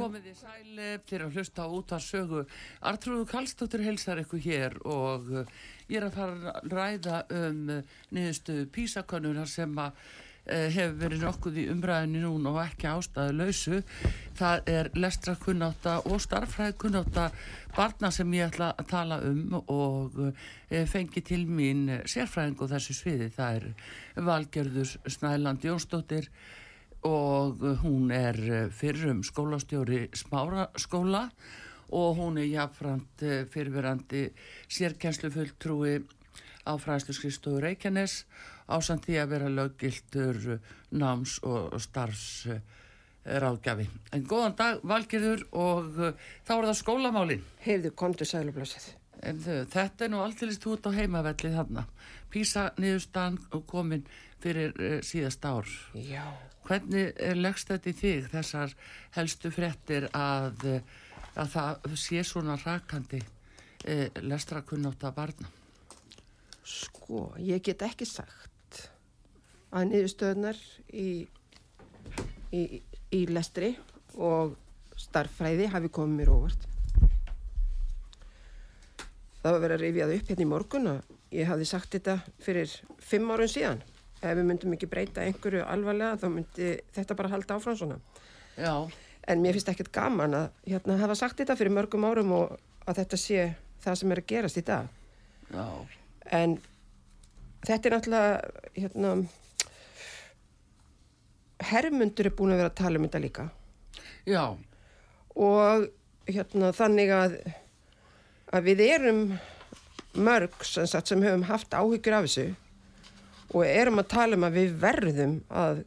Komið í sæli fyrir að hlusta út að sögu. Artrúðu Kallstóttir helsar ykkur hér og uh, ég er að fara að ræða um uh, niðurstu písakonuna sem að uh, hefur verið nokkuð í umræðinu núna og ekki ástæðu lausu. Það er lestra kunnáta og starfræð kunnáta barna sem ég ætla að tala um og fengi til mín sérfræðing og þessu sviði. Það er Valgerður Snæland Jónsdóttir og hún er fyrrum skólastjóri Smáraskóla og hún er jáfnframt fyrirverandi sérkjenslufulltrúi á fræðsluskristofu Reykjanes á samt því að vera löggiltur náms og starfs ráðgjafi. En góðan dag Valgerður og þá er það skólamálin. Heyrðu, komdu sælublössið. En þetta er nú alltilist út á heimavellið þarna. Písa niðurstaðan og komin fyrir síðast ár. Já. Hvernig leggst þetta í þig þessar helstu frettir að, að það sé svona rakandi eh, lestrakunnátt að barna? Sko, ég get ekki sagt að niðurstöðnar í, í, í lestri og starffræði hafi komið mér óvart. Það var verið að rifjað upp hérna í morgun og ég hafði sagt þetta fyrir fimm árun síðan ef við myndum ekki breyta einhverju alvarlega þá myndi þetta bara halda áfram svona. Já. En mér finnst ekkert gaman að hérna, hafa sagt þetta fyrir mörgum árum og að þetta sé það sem er að gerast í dag. Já. En þetta er náttúrulega, hérna, herrmundur er búin að vera að tala um þetta líka. Já. Og hérna þannig að, að við erum mörg sem, sagt, sem höfum haft áhyggjur af þessu og erum að tala um að við verðum að,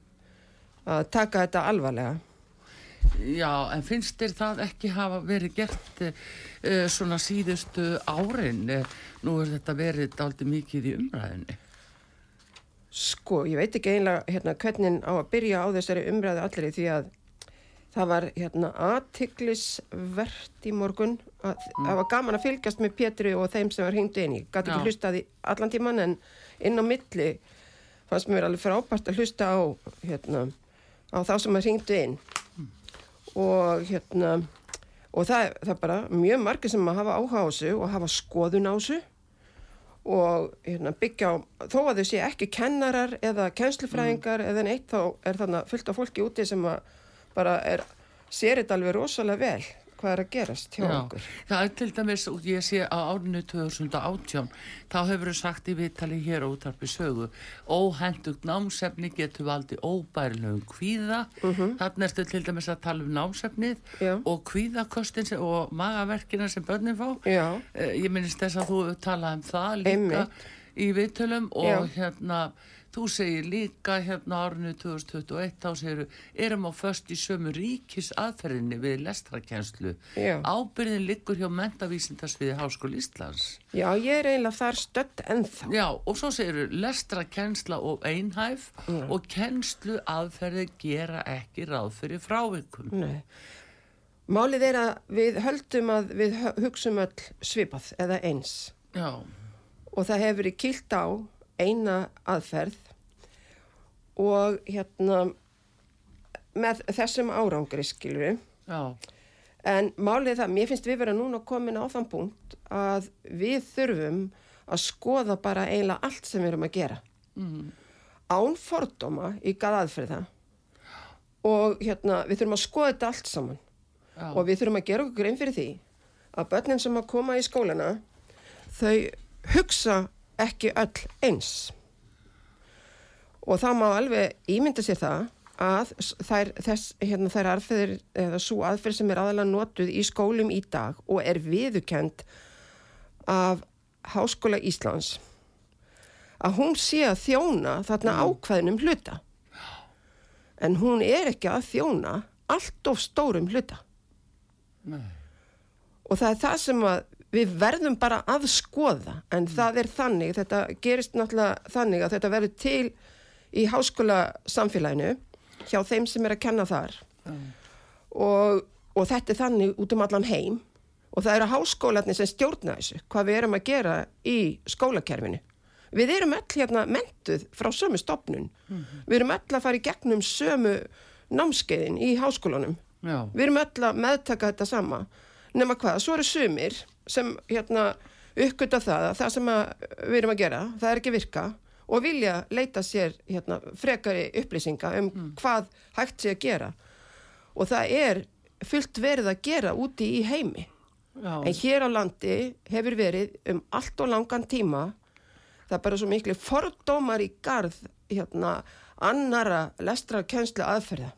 að taka þetta alvarlega. Já, en finnst þér það ekki hafa verið gert uh, svona síðustu árin? Nú er þetta verið aldrei mikið í umræðinni. Sko, ég veit ekki einlega hérna, hvernig á að byrja á þessari umræðu allir því að það var hérna aðtiklisvert í morgun að mm. það var gaman að fylgjast með Pétri og þeim sem var hengdu inn í. Gæti ekki hlustaði allan tíman en inn á milli fannst mér alveg frábært að hlusta á, hérna, á þá sem að hengdu inn mm. og hérna og það, það er bara mjög margir sem að hafa áhuga á þessu og hafa skoðun á þessu og hérna, byggja á, þó að þau sé ekki kennarar eða kennslufræðingar mm. eða neitt þá er þarna fullt af fólki úti sem að bara er, sér þetta alveg rosalega vel hvað er að gerast hjá Já, okkur. Það er til dæmis, ég sé á árinu 2018, þá hefur þau sagt í viðtali hér á útarpi sögu, óhendugt námsefni getur valdi óbærilegum kvíða, Mm -hmm. þannig erstu til dæmis að tala um námsefnið Já. og kvíðakostin sem, og magaverkina sem börnin fá. Eh, Ég minnist þess að þú talaði um það líka Einmitt. í viðtölum og Já. hérna þú segir líka hérna árinu 2021 þá segir erum á först í sömu ríkis aðferðinni við lestrakenslu Já. ábyrðin liggur hjá mentavísindarsviði Háskóli Íslands Já, ég er eiginlega þar stött ennþá. Já, og svo segir lestrakensla og einhæf og kenslu aðferði gera ekki ráð fyrir frávikum Nei. Málið er að við höldum að við hu- hugsum öll svipað eða eins Já, og það hefur verið kýlt á eina aðferð og hérna með þessum árangri skilur en málið það, mér finnst við vera núna komin á þann punkt að við þurfum að skoða bara eiginlega allt sem við erum að gera. Mm, án fordóma í gað aðferða og hérna við þurfum að skoða þetta allt saman. Já, og við þurfum að gera okkur grein fyrir því að börnin sem að koma í skólana þau hugsa ekki öll eins og það má alveg ímynda sér það að þær, þess, hérna, þær aðferðir eða svo aðferð sem er aðalega notuð í skólum í dag og er viðukend af Háskóla Íslands að hún sé að þjóna þarna ákveðnum hluta. En hún er ekki að þjóna allt of stórum hluta. Nei, og það er það sem að við verðum bara að skoða. En það er þannig, þetta gerist náttúrulega þannig að þetta verður til í háskóla samfélaginu hjá þeim sem er að kenna þar. Já, og, og þetta er þannig út um allan heim. Og það eru háskólarnir sem stjórna þessu hvað við erum að gera í skólakerfinu. Við erum öll hérna mentuð frá sömu stopnun við erum öll að fara í gegnum sömu námskeiðin í háskólanum. Já, við erum öll að meðtaka þetta sama. Nema hvað, svo eru sumir sem hérna uppgöta það að það sem að við erum að gera, það er ekki virka og vilja leita sér hérna, frekari upplýsinga um hvað hægt sé að gera. Og það er fullt verið að gera úti í heimi. Já, en hér á landi hefur verið um allt og langan tíma það er bara svo miklu fordómar í garð hérna, annara lestrarkennslu aðferða.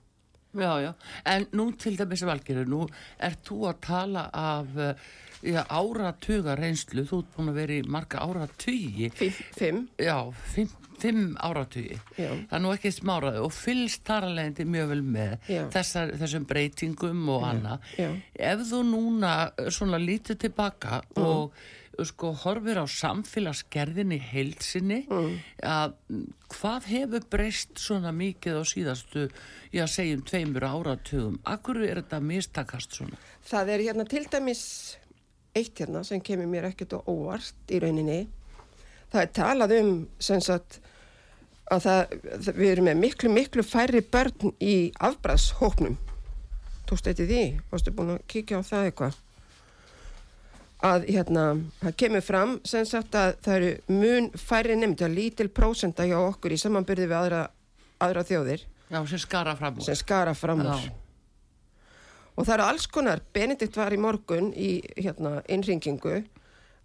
Já, já, en nú til dæmis valgerður, nú ert þú að tala af uh, já, áratuga reynslu, þú ert búin að vera í marga áratugi, Fimm, já, fimm, fimm áratugi, Já. það er nú ekki smáraði og fylgst þar að leiðandi mjög vel með þessar, þessum breytingum og annað, ef þú núna uh, svona lítið tilbaka og uh, sko horfir á samfélagsgerðinni heilsinni Mm. að mm, hvað hefur breyst svona mikið á síðastu já segjum tveimur áratugum? Akkur er þetta mistakast svona? Það er hérna til dæmis eitt hérna sem kemur mér ekkert á óvart í rauninni. Það er talað um sem sagt að það, það, við erum með miklu, miklu færri börn í afbræðshóknum. Tókstu eitthvað því? Varstu búin að kíkja á það eitthvað? Að hérna, það kemur fram sem sagt að það eru mun færri nefndi að lítil prósenda hjá okkur í samanbyrði við aðra, aðra þjóðir já sem skara fram úr sem skara fram úr. Já. Og það eru alls konar, Benedikt var í morgun í hérna, innringingu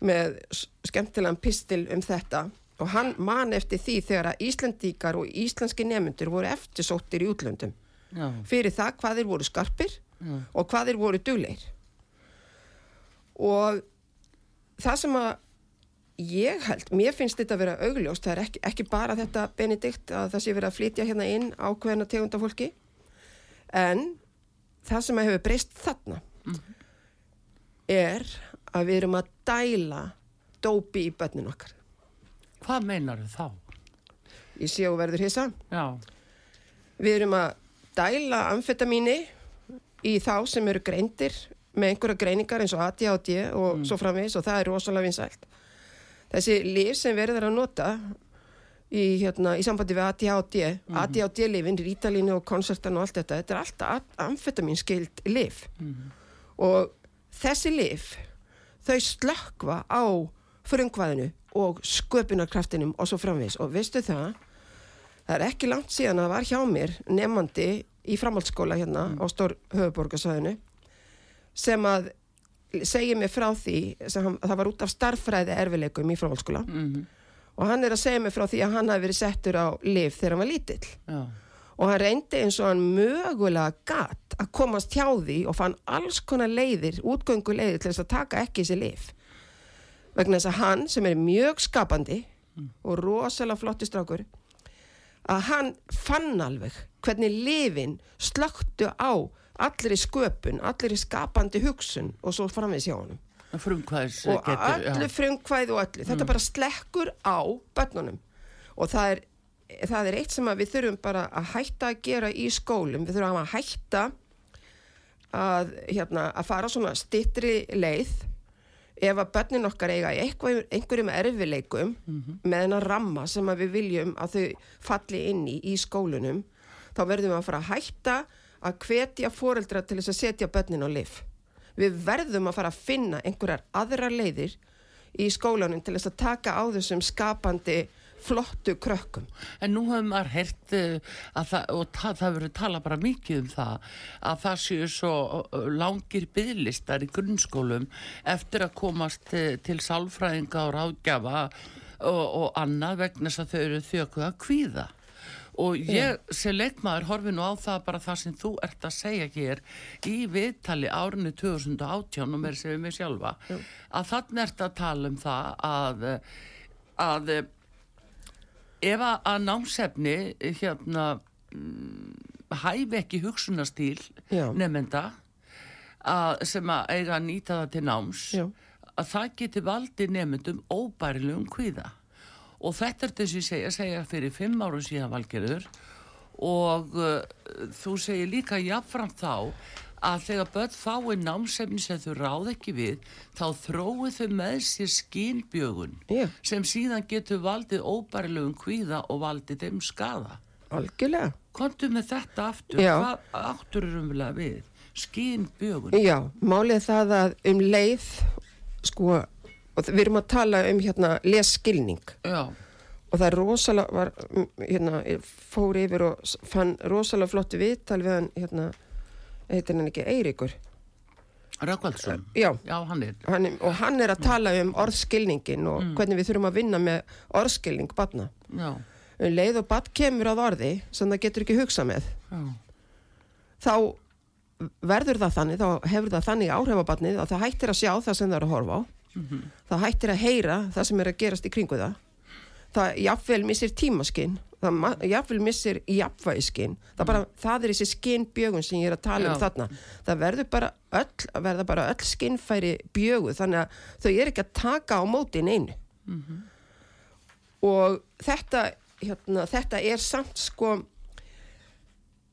með skemmtilegan pistil um þetta. Og hann man eftir því þegar að Íslandíkar og íslenski nemyndur voru eftirsóttir í útlöndum. Já, fyrir það hvað þeir voru skarpir já, og hvað þeir voru dugleir. Og það sem að ég held, mér finnst þetta að vera augljóst, það er ekki, ekki bara þetta Benedikt að það sé verið að flytja hérna inn ákveðna tegunda fólki, en það sem að hefur breyst þarna er að við erum að dæla dópi í börnin okkar. hvað meinar þá Ég sé og verður hissa. já, Við erum að dæla amfetamíni í þá sem eru greindir með einhverja greiningar eins og ADHD og svo framvegis og það er rosalega vinsælt. Þessi lif sem verður að nota í, hérna, í sambandi við ADHD, ADHD-lifin, rítalínu og konsertan og allt þetta, þetta er alltaf amfetaminskild lif. Og þessi lif, þau slökva á frumkvæðinu og sköpunarkraftinum og svo framvegis. Og veistu það, Það er ekki langt síðan að það var hjá mér nefandi í framhaldsskóla hérna á stór höfuborgarsæðinu sem að segja mig frá því sem hann, það var út af starffræði erfileikum í framhaldsskóla. Mm og hann er að segja mig frá því að hann hafi verið settur á lif þegar hann var lítill. Já, og hann reyndi eins og hann mögulega gatt að komast hjá því og fann alls konar leiðir, útgöngu leiðir til þess að taka ekki þessi lif vegna þess að hann sem er mjög skapandi og rosalega flotti strákur að hann fann alveg hvernig lifin slöktu á allir í sköpun, allir í skapandi hugsun og svo framvið sjá honum frumkvæðis og öllu frumkvæð og öllu. Þetta bara slekkur á börnunum. Og það er, það er eitt sem við þurfum bara að hætta að gera í skólum, við þurfum að hætta að, hérna, að fara svona stittri leið. Ef að börnin okkar eiga í eitthvað, einhverjum erfileikum með hennar ramma sem við viljum að þau falli inn í í skólunum þá verðum við að fara að hætta að hvetja foreldra til þess að setja börnin á lif við verðum að fara að finna einhverjar aðrar leiðir í skólanum til þess að taka á þessum skapandi flottu krökkum. En nú hefur maður hert að það, og það, það verður tala bara mikið um það, að það séu svo langir bygglistar í grunnskólum eftir að komast til sálfræðinga og ráðgjafa og, og annað vegna þess að þau eru þjókuð að kvíða. Og ég sem leikmaður horfi nú á það bara það sem þú ert að segja hér í viðtali árinu 2018 og mér séu mig sjálfa, Já. að þannig ert að tala um það að, að ef að námsefni hérna hæfi ekki hugsunastýl nefnda að, sem að eiga að nýta það til náms Já. að það geti valdi nefndum óbærilegum kvíða og þetta er þess að ég segja, segja fyrir fimm árum síðan valgerður og uh, þú segir líka jáfnfram þá að þegar börn fái námsefni sem þau ráð ekki við þá þróið þau með sér skínbjögun yeah. sem síðan getur valdið óbærilegum kvíða og valdið þeim skada Algjörlega Kontu með þetta aftur, Já. hvað aftur er umvilað við? Skínbjögun Já, málið það að um leið sko, og við erum að tala um hérna lesskilning Já og það er rosalega var, hérna, fór yfir og fann rosalega flotti viðtal við hann hérna heitir hann ekki Eiríkur Rökkvaldsson já, já hann er. hann er og hann er að tala um orðskilningin og mm. hvernig við þurfum að vinna með orðskilning batna já. um leið og bat kemur að orði sem það getur ekki hugsa með já. þá verður það þannig þá hefur það þannig áhrif á batnið að það hættir að sjá það sem það er að horfa á mm -hmm. það hættir að heyra það sem er að gerast í kringu það það jáfnvel missir tímaskinn það jáfnvel missir jafnvægiskinn það, bara, það er þessi skinnbjögun sem ég er að tala um Já. um þarna það verður bara öll, verður bara öll skinnfæri bjögu þannig að þau er ekki að taka á mótin einu mm -hmm. og þetta hérna, þetta er samt sko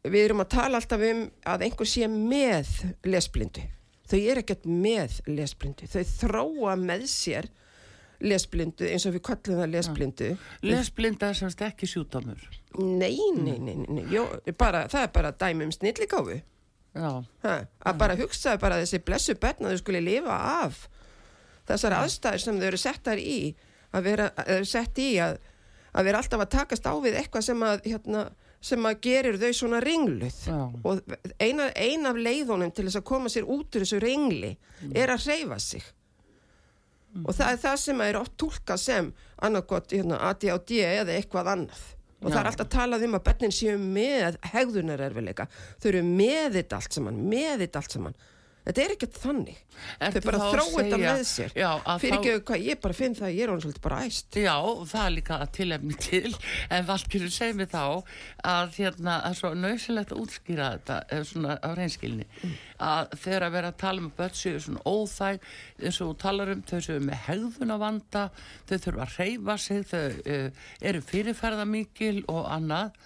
við erum að tala alltaf um að einhver sé með lesblindu þau er ekkert með lesblindu. Þau þróa með sér lesblindu eins og við kallum það lesblindu. Lesblinda er semst ekki sjútamur Nei, nei, nei, nei. Jó, bara, það er bara dæmi um snilligáfu. Að bara hugsaðu bara þessi blessu börn að þau skulle lifa af þessar aðstæðir sem þau eru settar í að vera, sett í að, að vera alltaf að takast á við eitthvað sem að hérna, sem að gerir þau svona ringluð Já. og eina, eina af leiðunum til þess að koma sér út úr þessu ringli mm. er að reyfa sig mm. og það er það sem er oft tólka sem annarkot hérna, ADHD eða eitthvað annað og Já. það er alltaf talað um að börnin séu með hegðunarerfileika þau eru með þetta allt saman með þetta allt saman þetta er ekkert þannig. Ertu þau bara þróu þetta með sér. Já, fyrir ekki auðvitað, ég bara finn það ég er alveg bara æst. Já, það er líka tilefni til. En Valkyrur segir mig þá að hérna, er svo nöysilegt að útskýra þetta eh, svona á reynskilni mm. að þegar að vera að tala um börn séu svona óþæg eins og talar um þau séu með hegðun að vanda þau þurfa að reyfa sig þau uh, eru fyrirferða mikil og annað.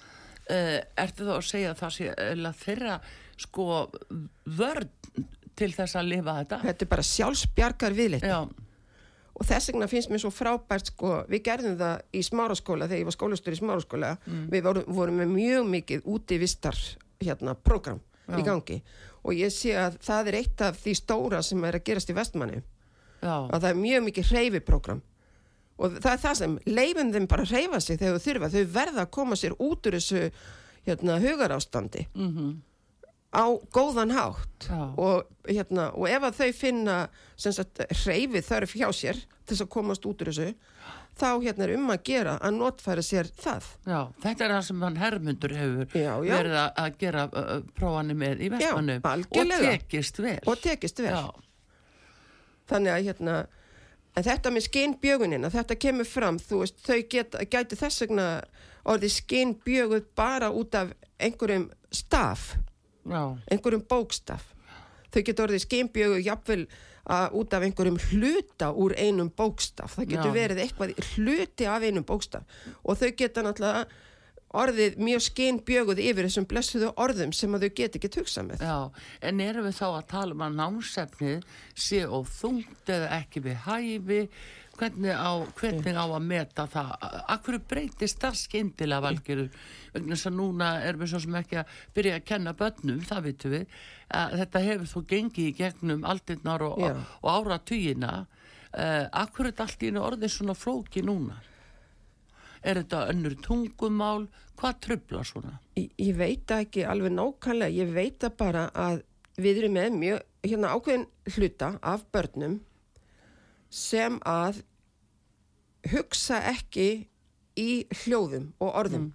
Uh, ertu þá að segja að það sé þeirra sko vörn til þess að lifa þetta. Þetta er bara sjálfsbjargar viðleitt Já. og þess vegna finnst mér svo frábært sko, við gerðum það í smáraskóla þegar ég var skólastur í smáraskóla. Mm. við vorum, vorum með mjög mikið útivistar hérna, program Já. í gangi. Og ég sé að það er eitt af því stóra sem er að gerast í vestmanni. Já. að það er mjög mikið reyfiprogram og það er það sem leifum þeim bara að reyfa sig þegar þau þurfa, þau verða að koma sér út úr þessu hérna, hugarástandi. Mm -hmm á góðan hátt og, hérna, og ef að þau finna hreyfið þarf hjá sér til þess að komast út úr þessu þá hérna er um að gera að notfæra sér það. Já, þetta er það sem hann Hermundur hefur já, já. verið að gera uh, prófani með í vestmannu og tekist vel. Og tekist vel. Þannig að hérna en þetta með skinnbjögunina, þetta kemur fram, þú veist, þau get, gæti þess vegna orðið skinnbjöguð bara út af einhverjum staf, já, einhverjum bókstaf. Þau geta orðið skinnbjöguð jafnvel að, út af einhverjum hluta úr einum bókstaf. Það getur Já. verið eitthvað hluti af einum bókstaf og þau geta náttúrulega orðið mjög skinnbjöguð yfir þessum blessuðu orðum sem að þau geta ekki tugsað með. já, en erum við þá að tala um að námsefnið sé of þungt eða ekki við hæfi, hvernig á, hvernig á að meta það, akkur breytist það skyndilega valgjörur, vegna þess að núna erum við svo sem ekki að byrja að kenna börnum, það vitum við, að þetta hefur þó gengið í gegnum aldinnar og, og, áratugina, uh, akkur er þetta allt í orðið svona flóki núna? Er þetta önnur tungumál? Hvað trubla svona? Ég, ég veit ekki alveg nákvæmlega, ég veit það bara að við erum með mjög hérna, ákveðin hluta af börnum sem að hugsa ekki í hljóðum og orðum.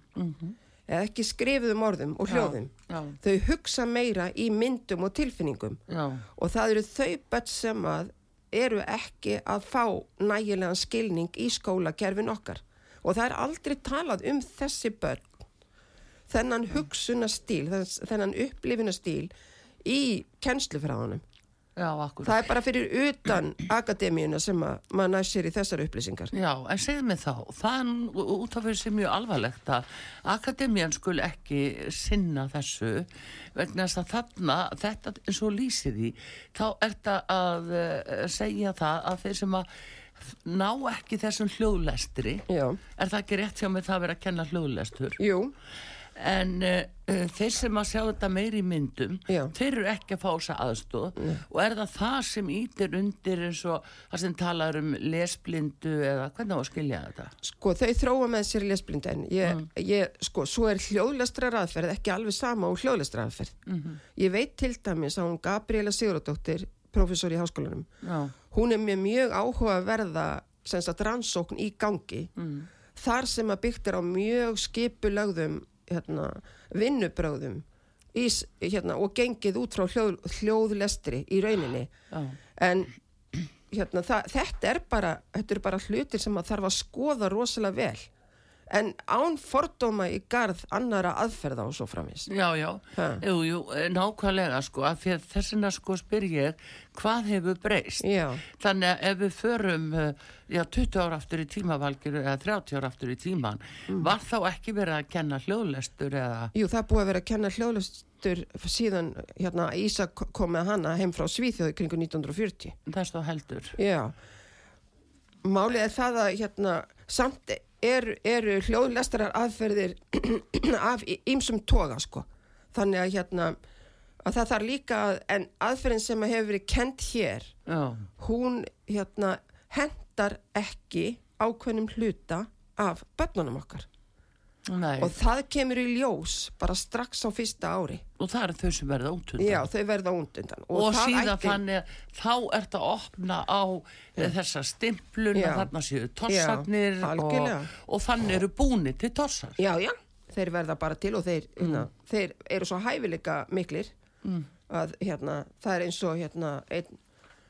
Eða ekki skrifuðum orðum og hljóðum. Já, Þau hugsa meira í myndum og tilfinningum. Já, og það eru þau börn sem að eru ekki að fá nægilegan skilning í skólakerfin okkar. Og það er aldrei talað um þessi börn. Þennan hugsunastíl, þess- þennan upplifunastíl í kennslufræðanum. Já, akkur. Það er bara fyrir utan akademíuna sem að maður næst sér í þessar upplýsingar. Já, en segð mér þá, nú út af fyrir sig mjög alvarlegt að akademían skul ekki sinna þessu vegna þess að þarna, þetta eins og lýsir því, þá er þetta að uh, segja það að þeir sem að ná ekki þessum hljóðlestri, Já, er það ekki rétt hjá mig það að vera að kenna hljóðlestur, jú, en uh, þeir sem að sjá þetta meiri í myndum, Já. þeir eru ekki að fá þessa aðstóð og er það það sem ítir undir eins og það sem talar um lesblindu eða hvernig á að skilja þetta? sko þau þróa með sér lesblind en ég, ég, sko, svo er hljóðlestra raðferð ekki alveg sama og hljóðlestra raðferð. Ég veit til dæmis að hún Gabriela Sigurðardóttir, professor í háskólanum, Já, hún er með mjög áhuga að verða sem sagt rannsókn í gangi. Þar sem að byggt er á mjög skipulögðum hérna, vinnubröðum ís, hérna, og gengið út frá hljóð, hljóðlestri í rauninni. Já, en hérna, það, þetta er bara þetta er bara hlutir sem að þarf að skoða rosalega vel en án fordóma í garð annara aðferða og svo framins já, já, Ha. jú, jú, eh, nákvæmlega sko, af því að þessina sko spyr ég, hvað hefur breyst? Já, Þannig að ef við förum eh, já, 20 ára aftur í tímavalgir eða 30 ára aftur í tíman, Mm. var þá ekki verið að kenna hljóðlestur eða, jú það er búið að vera að kenna hljóðlestur síðan hérna Ísa kom með hana heim frá Svíþjóði kringu 1940 þess þá heldur? Já, málið er það að hérna, samt eru, eru hljóðlestarar aðferðir af ýmsum toga sko. Þannig að hérna, að það þarf líka að, en aðferðin sem að hefur verið kent hér, Já, hún hérna hendar ekki ákveðnum hluta af börnunum okkar. Nei, Og það kemur í ljós bara strax á fyrsta ári. og það eru þau sem verða útundan. Já, þau verða úndundan. og, það síðan ætti- þannig þá ert að opna á ja. þessa stimplun að þarna séu tossarnir Já, og, og þannig eru búni til tossar Já, já, þeir verða bara til og þeir, hérna, þeir eru svo hæfileika miklir að hérna, það er eins og hérna, einn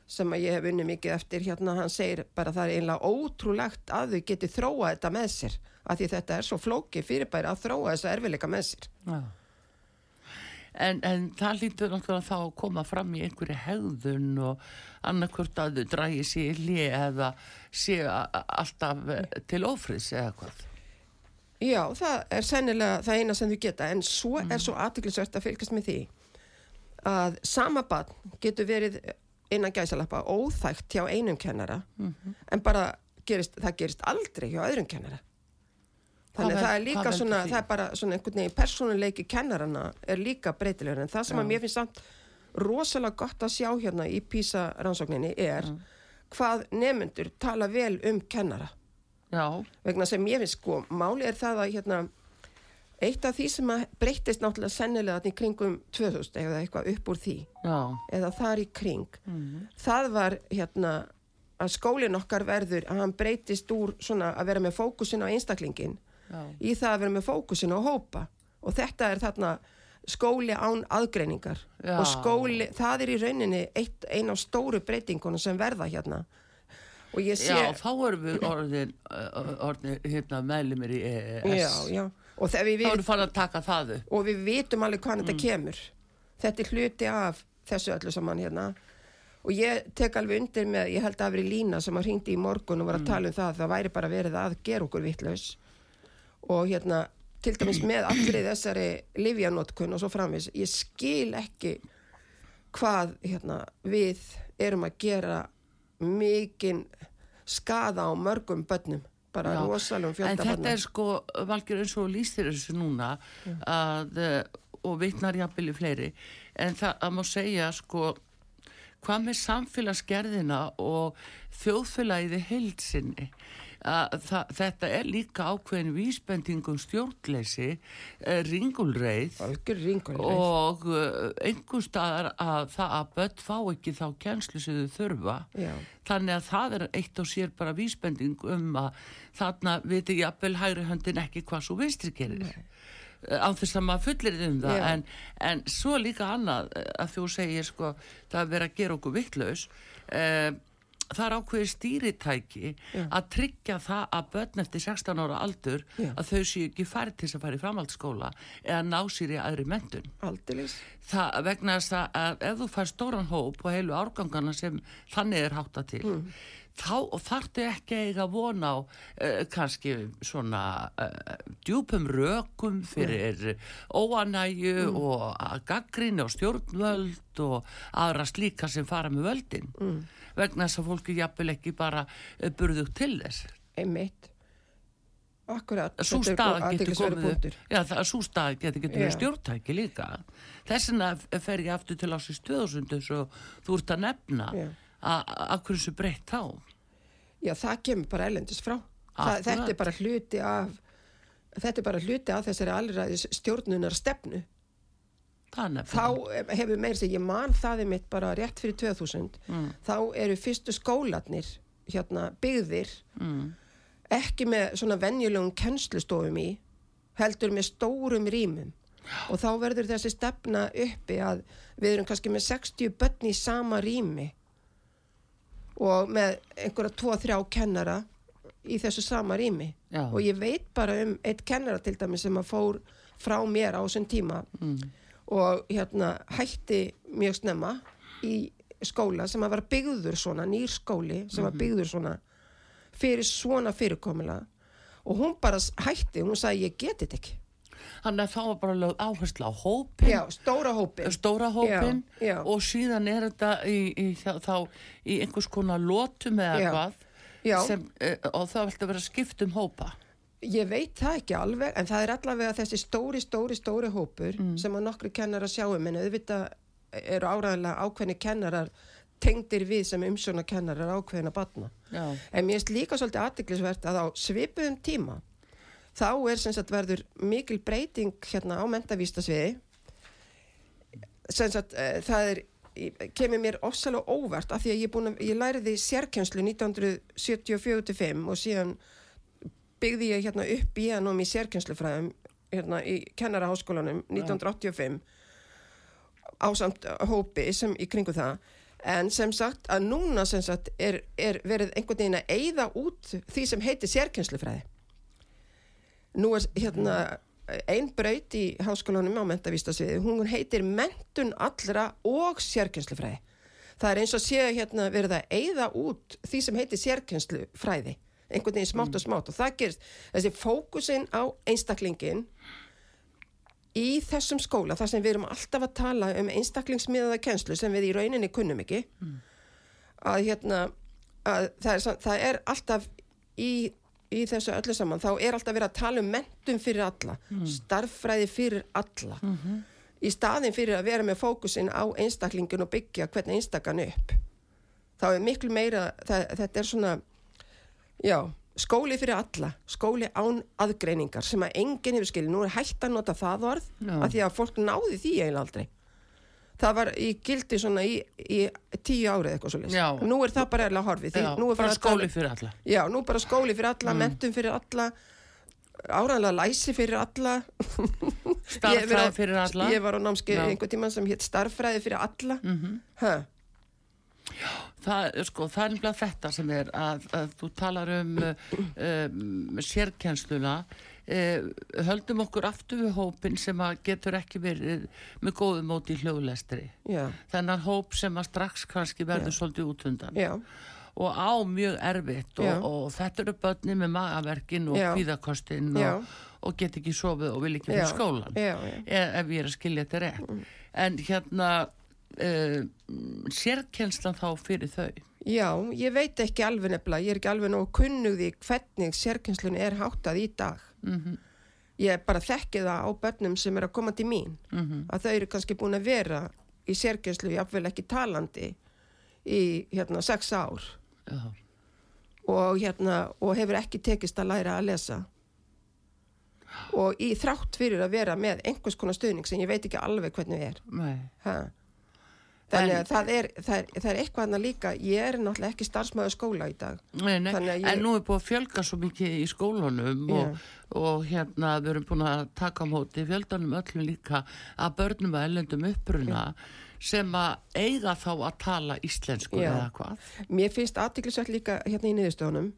sem að ég hef unni mikið eftir hérna, hann segir bara það er einlega ótrúlegt að þau geti þróa þetta með sér að því þetta er svo flóki fyrirbæri að þróa þessa erfileika með sér. Já. En, en það lítur náttúrulega þá að koma fram í einhverju hegðun og annarkvört að þau drægi sér í hlið eða séu alltaf til ofriðs eða hvað. Já, það er sennilega það eina sem þau geta en svo er svo aðtiklisvert að fylgast með því að sama barn getur verið innan gæsalappa óþægt hjá einum kennara en bara gerist, það gerist aldrei hjá öðrum kennara. Þannig það vel- er líka veldur svona, því? það er bara svona einhvern veginn persónuleiki kennarana er líka breytilegur en það sem Já. að mér finnst samt rosalega gott að sjá hérna í PISA rannsókninni er hvað nemyndur tala vel um kennara Já, vegna sem ég finnst sko, máli er það að hérna, eitt af því sem að breyttist náttúrulega sennilega þarna í kringum 2000 eða eitthvað upp úr því. Já, eða þar í kring. Það var hérna að skólinn okkar verður að hann breytist úr svona að vera með fókusin á einstaklingin já, í það að vera með fókusin á hópa. Og þetta er þarna skóli án aðgreiningar. Já. og skóli, það er í rauninni eitt, ein af stóru breytingunum sem verða hérna. Og ég sé Já, þá erum við orðin, orðin hérna, meðlumir í EES. já, já. Og þegar við upp. og við vitum alveg hvað Mm. þetta kemur þetta er hluti af þessu öllu saman hérna og ég tek alveg undir með, ég held að verið Lína sem að hringdi í morgun og var að Mm. tala um það það væri bara verið að gera okkur vittlaus og hérna til dæmis með allri þessari livjanótkun og svo framvis, ég skil ekki hvað hérna við erum að gera mikinn skada á mörgum börnum bara Já, rosalum En þetta er sko, Valgjör, eins og lýstir þessu núna að, eh, og vitnar jafnvel í fleiri, en það að má segja sko, hvað með samfélagsgerðina og þjóðfélagið heilsinni að þetta er líka ákveðin vísbendingum stjórnleysi, eh, ringulreið og uh, einhver staðar að það að börn fá ekki þá kjenslu sem þau þurfa. Já. þannig að það er eitt og sér bara vísbending um að þarna viti jafnvel hægri höndin ekki hvað svo vinstri gerir. Á þess að maður fullir um það. En, en svo líka annað eh, að þú segir sko það er verið að gera okkur vittlaus eh, það er ákveðið stýritæki að tryggja það að börn eftir 16 ára aldur Já. að þau séu ekki færið til þess að fara í framhaldsskóla eða ná sér í aðri mentun Aldeilis. það vegna þess að, að ef þú fær stóran hóp og heilu árgangana sem þannig er hátta til þá þarftu ekki eiga von á uh, kannski svona uh, djúpum rökum fyrir óanæju og að gaggrinni og stjórnvöld og aðra slíka sem fara með völdin vegna þess að fólki jafnvel ekki bara uh, burðugt til þess. Einmitt. Akkurat, er staða góð getur komið. Já, það, sú staða getur, verið stjórntæki líka. Þess vegna fer ég aftur til ásins 2000 eins og þú ert að nefna að hverju svo breytt þá? Já, það kemur bara ellendis frá. Það, þetta er bara hluti af þetta er bara hluti af þessari allræðis stjórnunar stefnu þá hefur meir sem ég man það er mitt bara rétt fyrir 2000 Mm. þá eru fyrstu skólanir hérna byggðir mm. ekki með svona venjulegum kennslustofum í heldur með stórum rýmum og þá verður þessi stefna uppi að við erum kannski með 60 börn í sama rými og með einhverja 2-3 kennara í þessu sama rými Já. og ég veit bara um eitt kennara til dæmi sem að fór frá mér á þessum tíma og hérna hætti mjög snemma í skóla sem að var byggður svona, nýr skóli sem var byggður svona fyrir svona fyrirkomula og hún bara hætti, hún sagði ég geti þetta ekki. Þannig að þá var bara lögð áherslu á hópin já, stóra hópi stóra hópin Já, já. og síðan er þetta í, í, þá, þá í einhvers konar lotum eða Já. hvað sem, uh, og það viltu vera skipt um hópa ég veit það ekki alveg en það er allavega þessi stóri, stóri, stóri hópur sem að nokkru kennarar sjáum en auðvitað eru áræðilega ákveðni kennarar tengdir við sem umsjóna kennarar ákveðina batna Já. en mér finnst líka svolítið aðtiklisvert að á svipuðum tíma þá er sem sagt verður mikil breyting hérna á mentavístasviði sem sagt uh, það er kemur mér ofsalega óvart af því að ég, búin, að- ég læriði sérkjönslu 1974-5 og síðan byggði ég hérna upp í hann um í sérkjönslufræðum hérna í kennaraháskólanum 1985 ásamt hópi sem í kringu það. En sem sagt að núna sem sagt er, er verið einhvern veginn að eyða út því sem heitir sérkjönslufræði nú er hérna ein braut í háskólanum á mentavístasviði, hún heitir mentun allra og sérkjönslufræði það er eins og sé hérna verið að eyða út því sem heitir sérkjönslufræði einhvern veginn smátt og smátt. Og það gerist. Þessi fókusin á einstaklingin í þessum skóla þar sem við erum alltaf að tala um einstaklingsmiðaða kennslu sem við í rauninni kunnum ekki að hérna að það, er, það er alltaf í, í þessu öllu saman þá er alltaf verið að tala um mentum fyrir alla starffræði fyrir alla. Í staðin fyrir að vera með fókusin á einstaklingin og byggja hvern einstakann upp þá er miklu meira það, þetta er svona já, skóli fyrir alla skóli án aðgreiningar sem að enginn hefur skilið, nú er hægt að nota það orð Já. af því að fólk náði því eiginlega aldrei það var í gildi svona í, í tíu árið eitthvað svo Já. nú er það bara eða horfið Já, nú er bara að skóli fyrir alla Já, nú bara skóli fyrir alla, Mm. mentum fyrir alla áræðanlega læsi fyrir alla á- fyrir alla Ég var á námskeið Já. einhvern tímann sem hétt starffræði fyrir alla Mhm. Hæ? Það, sko, það er nefnilega þetta sem er að, að þú talar um uh, um, sérkennsluna uh, höldum okkur aftur við hópin sem að getur ekki verið með góðu móti í hljóðlestri Já, þennan hóp sem að strax kannski verður Já. svolítið út undan já, og á mjög erfitt Já. og, og þetta eru börni með magaverkin og Já. kvíðakostin Já. og, og get ekki sofið og vil ekki fyrir Já. skólan já, já. e- ef ég er að skilja þetta rétt en hérna uh, sérkennslan þá fyrir þau Já, ég veit ekki alveg nefnilega, ég er ekki alveg nógu kunnugði hvernig sérkennslun er háttað í dag. mm Ég bara þekki það á börnum sem er að koma til mín, -hmm. að þau eru kannski búin að vera í sérkennslu, jáfnvel ekki talandi, í hérna sex ár Já. og hérna, og hefur ekki tekist að læra að lesa. Og í þrátt fyrir að vera með einhvers konar stuðning sem ég veit ekki alveg hvernig er. Þannig að það er, það, er, það er eitthvað annað líka, ég er náttúrulega ekki starfsmæður skóla í dag. Nei, nei. Að ég- en nú er búið að fjölga svo mikið í skólanum og, og hérna við erum búin að taka á móti fjöldanum öllum líka að börnum að ellendum uppruna sem að eiga þá að tala íslensku Já. eða hvað Mér finnst aðtiklisvægt líka hérna í niðurstöðunum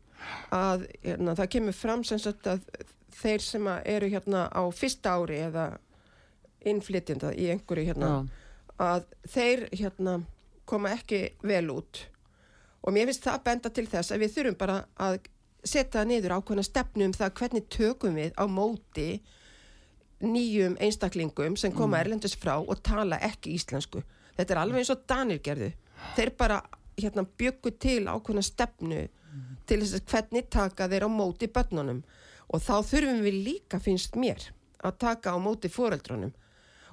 að hérna, það kemur fram sem sagt að þeir sem að eru hérna á fyrsta ári eða innflytjenda í einhverju hérna Já. Að þeir hérna koma ekki vel út og mér finnst það benda til þess að við þurfum bara að setja niður ákveðna stefnu um það hvernig tökum við á móti nýjum einstaklingum sem koma Mm. erlendis frá og tala ekki íslensku. Þetta er alveg eins og Danir gerðu. Þeir bara hérna, byggu til ákveðna stefnu til þess að hvernig taka þeir á móti börnunum og þá þurfum við líka finnst mér að taka á móti foreldrunum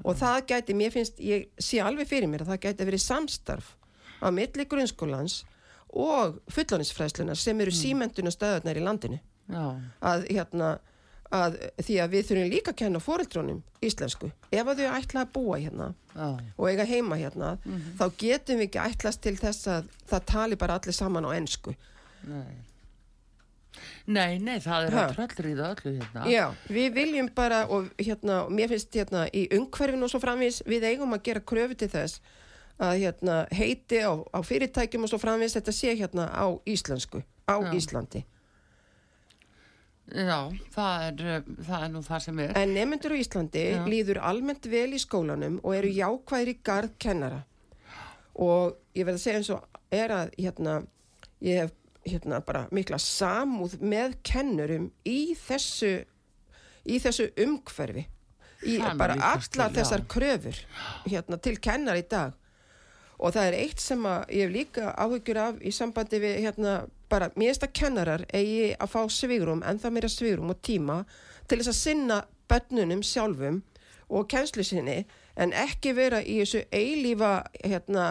og það gæti, mér finnst, ég sé alveg fyrir mér að það gæti verið samstarf á milli grunnskólans og fullónisfræslunar sem eru símentuna stöðunar í landinu. Að hérna að því að við þurfum líka að kenna foreldrunum íslensku. Ef að þau ætla að búa hérna Já. og eiga heima hérna þá getum við ekki ætlast til þess að það tali bara allir saman á ensku. Nei. Nei, nei, það er að það öllu hérna. Já, við viljum bara og hérna, mér finnst hérna í umhverfinu og svo framvís, við eigum að gera kröfu til þess að hérna heiti á, á fyrirtækjum og svo framvís þetta sé hérna á íslensku, á Já. Íslandi. Já, það er, uh, það er nú það sem er. En nefnendur á Íslandi Já. líður almennt vel í skólanum og eru jákvæðir í garð kennara. Og ég verð að segja eins og er að hérna, ég hef hérna bara mikla samúð með kennurum í þessu, í þessu umhverfi. Í Það bara já. þessar kröfur hérna, til kennar í dag. Og það er eitt sem ég hef líka áhyggjur af í sambandi við hérna bara, mér finnst að kennarar eigi að fá svigrum, ennþá meira svigrum og tíma til þess að sinna börnunum sjálfum og kennslu sinni en ekki vera í þessu eilífa hérna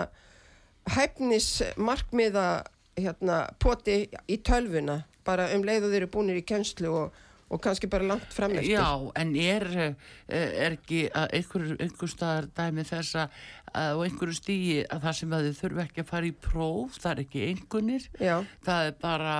hæfnis markmiða hérna poti í tölvuna bara um leið og þeir eru búinir í kennslu og, og kannski bara langt fram eftir. Já, en er, eh, er ekki að einhver, einhver staðar dæmi þess að á einhverju stígi að það sem að þið þurfi ekki að fara í próf, það er ekki einhvernir, Já. það er bara,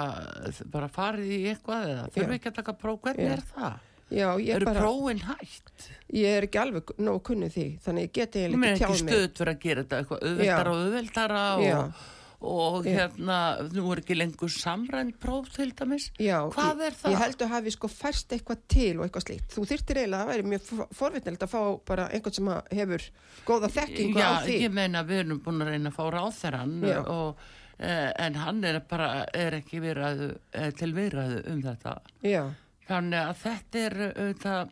bara farið í eitthvað eða þurfi Já. ekki að taka próf, hvernig Já. er það? Já, ég er Eru bara, prófin hægt? ég er ekki alveg nóg kunnið því, þannig ég geti ekki ekki tjáð mig. stöðt fyrir að gera þetta eitthvað auðveldara og auðveldara og, og Já. hérna, nú er ekki lengur samrænt próf til dæmis. Já, Hvað er það? Ég held að hafi sko færst eitthvað til og eitthvað slíkt. Þú þyrtir eiginlega að það væri mjög forvitnilegt að fá bara einhvern sem hefur góða þekkingu Já, á því. ég meina við erum búin að reyna að fá ráþeran Já. og eh, en hann er bara, er ekki viðræðu, eh, til viðræðu um þetta. Já, Þannig að þetta er auðvitað,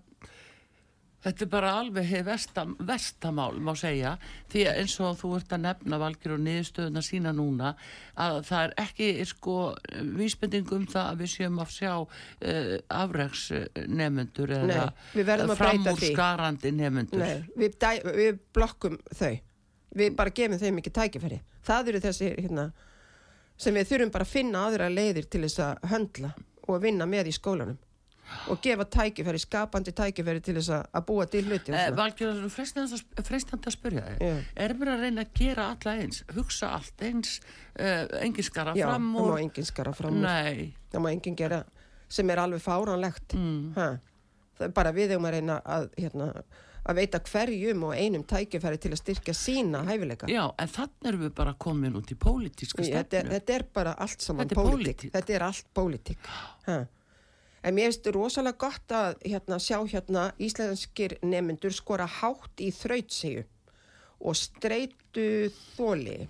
þetta er bara alveg hið versta, verstamál má segja því að eins og þú ert að nefna valgir og niðurstöðuna sína núna að það er ekki sko vísbending um það að við séum að sjá uh, nefnendur Nei, eða að framúrskarandi nefendur. nei, við, við blokkum þau. Við bara gefum þeim ekki tækifæri. Það eru þessi hérna, sem við þurfum bara að finna aðra leiðir til þess að höndla og vinna með í skólanum og gefa tækifæri, skapandi tækifæri til þess að- búa til hluti. og Eh, svona. Valgjör, það er freistandi að- spyrja þig. Já. Er mér að reyna að gera alla eins, hugsa allt eins, uh, engin skara Já, fram það má úr? enginn skara fram úr. Nei, það má enginn gera sem er alveg fáránlegt Mm. það er bara við um að reyna að, hérna, að veita hverjum og einum tækifæri til að styrkja sína hæfileika. Já, en þannig erum við bara komin út í pólitíska Þetta, er- stefnu. þetta er bara allt saman Þetta pólitík. Þetta er allt pólitík. En mér finnst rosalega gott að hérna, sjá hérna íslenskir nemyndur skora hátt í þrautsegu og streitu þóli.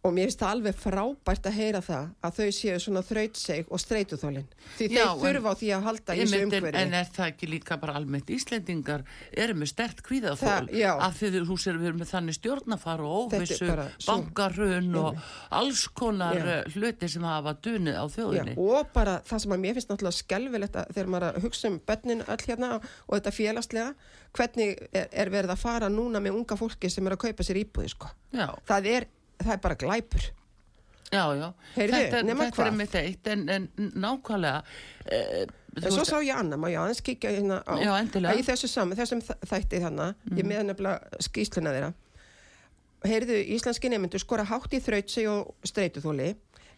Og mér finnst það alveg frábært að heyra það að þau séu svona þrautseg og streitu þólin. Því Já, þeir þurfa á því að halda í þessu umhverfi. en er það ekki líka bara almennt Íslendingar eru með stert kvíðaþól já. því þú sér við erum með þannig stjórnafar og óvissu, bankarun og alls konar Já. eh, hluti sem hafa dunið á Já, þjóðinni og bara það sem að mér finnst náttúrulega skelvilegt að þegar maður að hugsa um bönnin öll hérna og þetta félagslega hvernig er, er verið að fara núna með unga fólki sem er að kaupa sér íbúði sko. Já, það, er, það er bara glæpur. Já, já. Heyrðu, Þetta, þetta er með eitt en, en nákvæmlega eh, en svo veist- sá ég Anna, má ég aðeins kíkja hérna á Já, í þessu saman, þessum þætti þannig ég með nefnilega skýsluna þeirra. Heyrðu, íslenski nemyndur skora hátt í þrautsi og streituþóli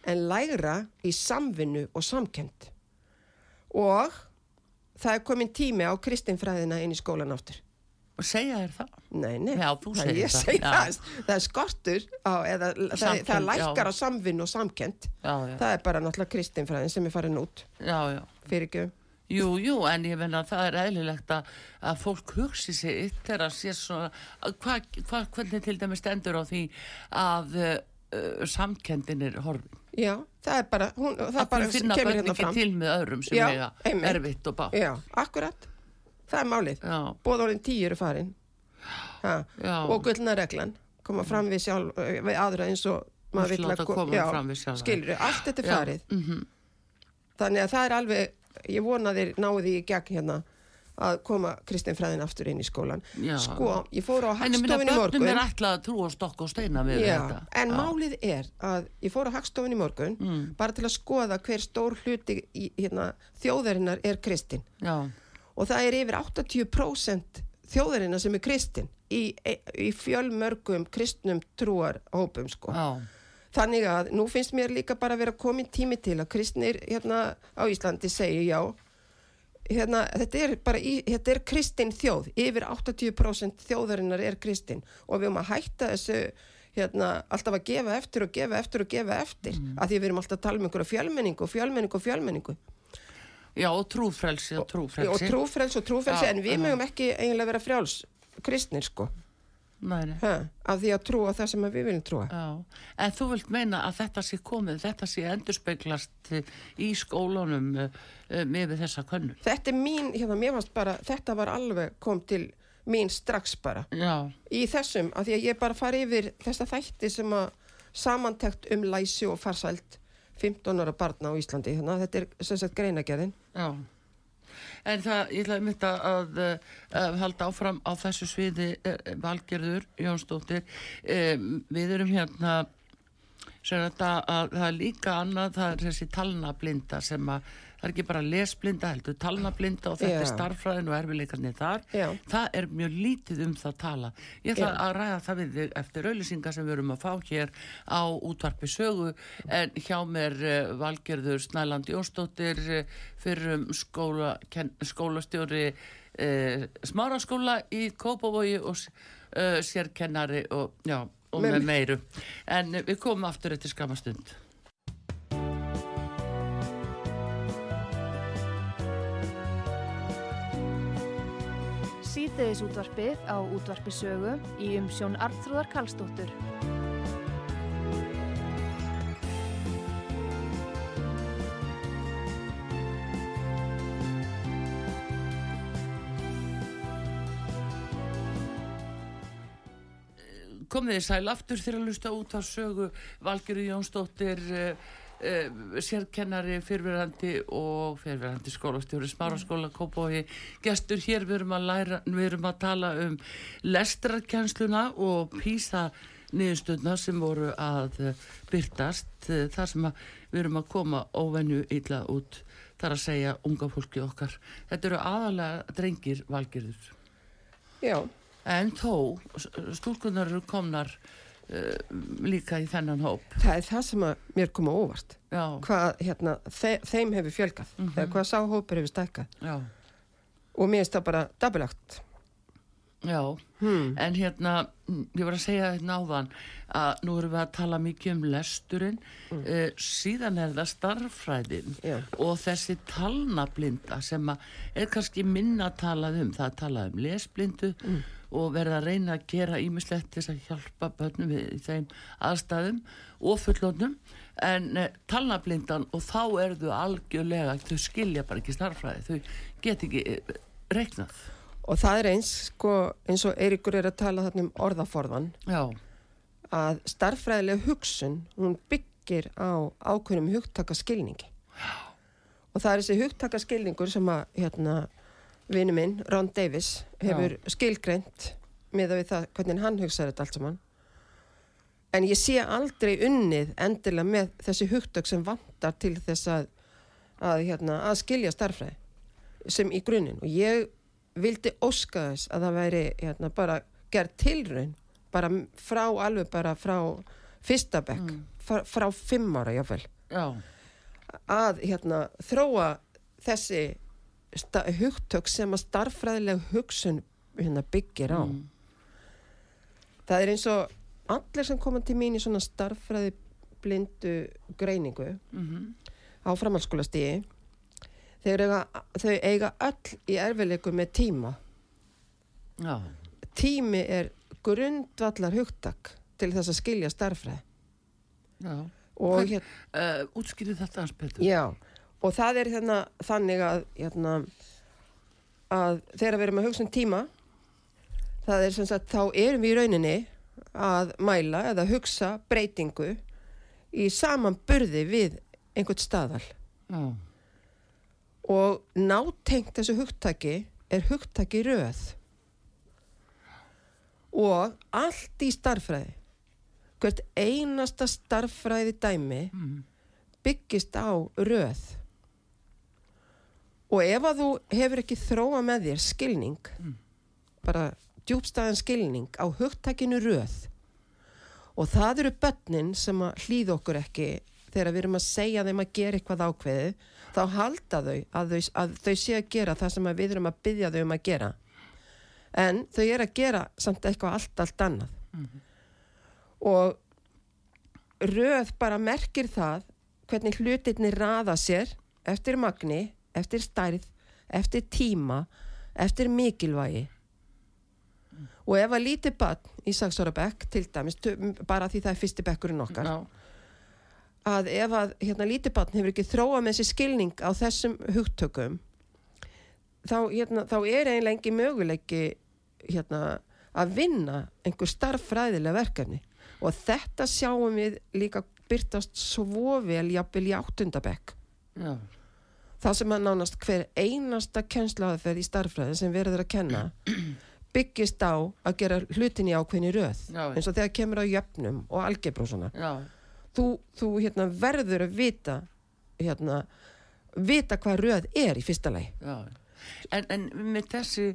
en lægra í samvinnu og samkend og það er komin tími á kristinfræðina inn í skólan áttur og segja þér það? Nei, nei, Já, það, það, það, það er skortur á, eða það, Samkennd, það lækkar já. á samvinn og samkend Já, já, það er bara náttúrulega kristinfræðin sem er farin út. Já, já. Fyrir ekki Jú, jú, en ég menna að það er eðlilegt að, að fólk hugsi sig eitt þegar að sé svona, hva, hva, hvernig til dæmis stendur á því að uh, samkendin er horfin. Já, það er bara, hún, það Það bara bara finna kemur börn hérna ekki fram. til með öðrum sem einmitt. erfitt og bá. Já, akkurat, það er málið. Já, Bóðorinn tíu eru farin. Og gullna reglan koma fram við sjálf, við aðra eins og maður vill að skilur, allt þetta er farið. Mhm. þannig að það er alveg ég vona þeir því í gegn hérna að koma Kristinfræðin aftur inn í skólan Já. sko, ég fór á En hagstofin í morgun er ætlað að trúa stokk og steina við Já, þetta. en Já. málið er að ég fór á hagstofin í morgun Mm. bara til að skoða hver stór hluti í, hérna, þjóðarinnar er kristin Já, og það er yfir 80% þjóðarinnar sem er kristin í, í fjölmörgum kristnum trúarhópum sko. já, Þannig að nú finnst mér líka bara að vera komin tími til að kristnir hérna á Íslandi segi já, hérna, þetta er bara í, þetta er kristin þjóð, yfir 80% þjóðarinnar er kristin og við höfum að hætta þessu hérna, alltaf að gefa eftir og gefa eftir og gefa eftir, mm. að því við erum alltaf að tala um einhverja fjölmenningu og fjölmenningu og fjölmenningu já, og trúfrelsi og trúfrelsi. og og trúfrelsi, Já, en við mögum ekki eiginlega vera frjáls kristnir sko, Nei, af því að trúa það sem við viljum trúa. Já, en þú vilt meina að þetta sé komið, þetta sé endurspeglast eh, í skólanum uh, uh, með þessa könnun. Þetta er mín, hérna, mér fannst bara, þetta var alveg kom til mín strax bara. Já, Í þessum, af því að ég bara fari yfir þessa þætti sem að samantekt um læsi og farsælt 15 ára barna á Íslandi, þannig að þetta er sem sagt greinagerðin. já. En það, ég ætlaði mitt að, að, halda áfram á þessu sviði uh, Valgerður Jónsdóttir. Um, við erum hérna, sem þetta að það er líka annað, það er þessi talnablinda sem að, það er ekki bara lesblinda heldur, talnablinda og þetta Já. er starffræðin og erfileikarnir þar. Já. Það er mjög lítið um það tala. Ég ætla Já. að ræða það við þig eftir auðlýsingar sem við erum að fá hér á útvarpi sögu en hjá mér uh, Valgerður Snæland Jónsdóttir uh, fyrir um skóla, ken, skólastjóri uh, smáraskóla í Kópavogi og sérkennari og, og með meiru. En við komum aftur eftir skamastund. Síðdeðis útvarpið á útvarpi sögu í umsjón Arnþróðar Karlsdóttur. komið þið sæl aftur þegar að lusta út á sögu Valgerður Jónsdóttir uh, sérkennari fyrverandi og fyrverandi skólastjóri Smáraskóla Kópói gestur hér við erum að læra við erum að tala um lestrarkennsluna og písa niðurstöðna sem voru að uh, byrtast uh, þar sem við erum að koma óvenju illa út þar að segja unga fólki okkar. Þetta eru aðalega drengir Valgerður. Já, En þó, stúlkunar eru komnar uh, líka í þennan hóp. það er það sem að mér koma óvart. Já, Hvað, hérna, þe þeim hefur fjölgað, Mhm. eða hvað sáhópur hefur stækkað. og mér finnst það bara dabulagt Já, hmm. en hérna, mm, ég var að segja hérna áðan að nú erum við að tala mikið um lesturinn, mm. síðan er það starffræðin Já. og þessi talnablinda sem er kannski minna að talað um, það að talað um lesblindu mm. og verða að reyna að gera ímislegt til að hjálpa börnum við í þeim aðstæðum og fullónum, en uh, talnablindan og þá er þau algjörlega, þau skilja bara ekki starffræði, þau get ekki uh, reiknað. Og það er eins sko, eins og Eiríkur er að tala þarna um orðaforðan Já, að starffræðileg hugsun hún byggir á ákveðnum hugtakaskilningi. Og það er þessi hugtakaskilningur sem að hérna, vinu minn, Ron Davis hefur skilgreint með við það hvernig hann hugsaði þetta allt saman. En ég sé aldrei unnið endilega með þessi hugtök sem vantar til þess að að, hérna, að skilja starffræði sem í grunninn. Og ég vildi óska þess að það væri hérna, bara gerð tilraun bara frá alveg bara frá fyrsta bekk, frá, frá fimm ára jáfnvel, já, að hérna, þróa þessi hugtök sem að starffræðileg hugsun hérna, byggir á. Mm. það er eins og allir sem koma til mín í svona starffræði blindu greiningu mhm, á framhalskólastíði þeir eiga, þau eiga öll í erfileikum með tíma. Já, tími er grundvallar hugtak til þess að skilja starffræði já. og hérna, Uh, útskýrið þetta hans betur. já og það er hérna þannig að hérna, að þegar við erum að hugsa um tíma það er sem sagt þá erum við í rauninni að mæla eða hugsa breytingu í saman burði við einhvern staðal. Já, og nátengt þessu hugtaki er hugtaki röð. Og allt í starffræði hvert einasta starffræði dæmi mm. byggist á röð. Og ef að þú hefur ekki þróa með þér skilning bara djúbstæðan skilning á hugtakinu röð og það eru börnin sem að hlýða okkur ekki þegar við erum að segja þeim að gera eitthvað ákveðið þá halda þau að þau, að þau sé að gera það sem við erum að byggja þau um að gera. En þau eru að gera samt eitthvað allt, allt annað. Og röð bara merkir það hvernig hlutinni raða sér eftir magni, eftir stærð, eftir tíma, eftir mikilvægi. Og ef að lítið barn í Saxóra bekk, til dæmis, bara því það er fyrsti bekkurinn okkar, já, að ef að hérna, lítið barn hefur ekki þróað með þessi skilning á þessum hugtökum, þá, hérna, þá er eiginlega engi möguleiki hérna, að vinna einhver starffræðilega verkefni. Og þetta sjáum við líka byrtast svo vel jafnvel í áttundabekk. já, Það sem að nánast hver einasta kennsláðaferð í starffræði sem verður að kenna byggist á að gera hlutin í ákveðni röð. Já. Eins og þegar kemur á jöfnum og svona. já, Þú, þú hérna, verður að vita, hérna, vita hvað röð er í fyrsta lagi. En, en með þessi,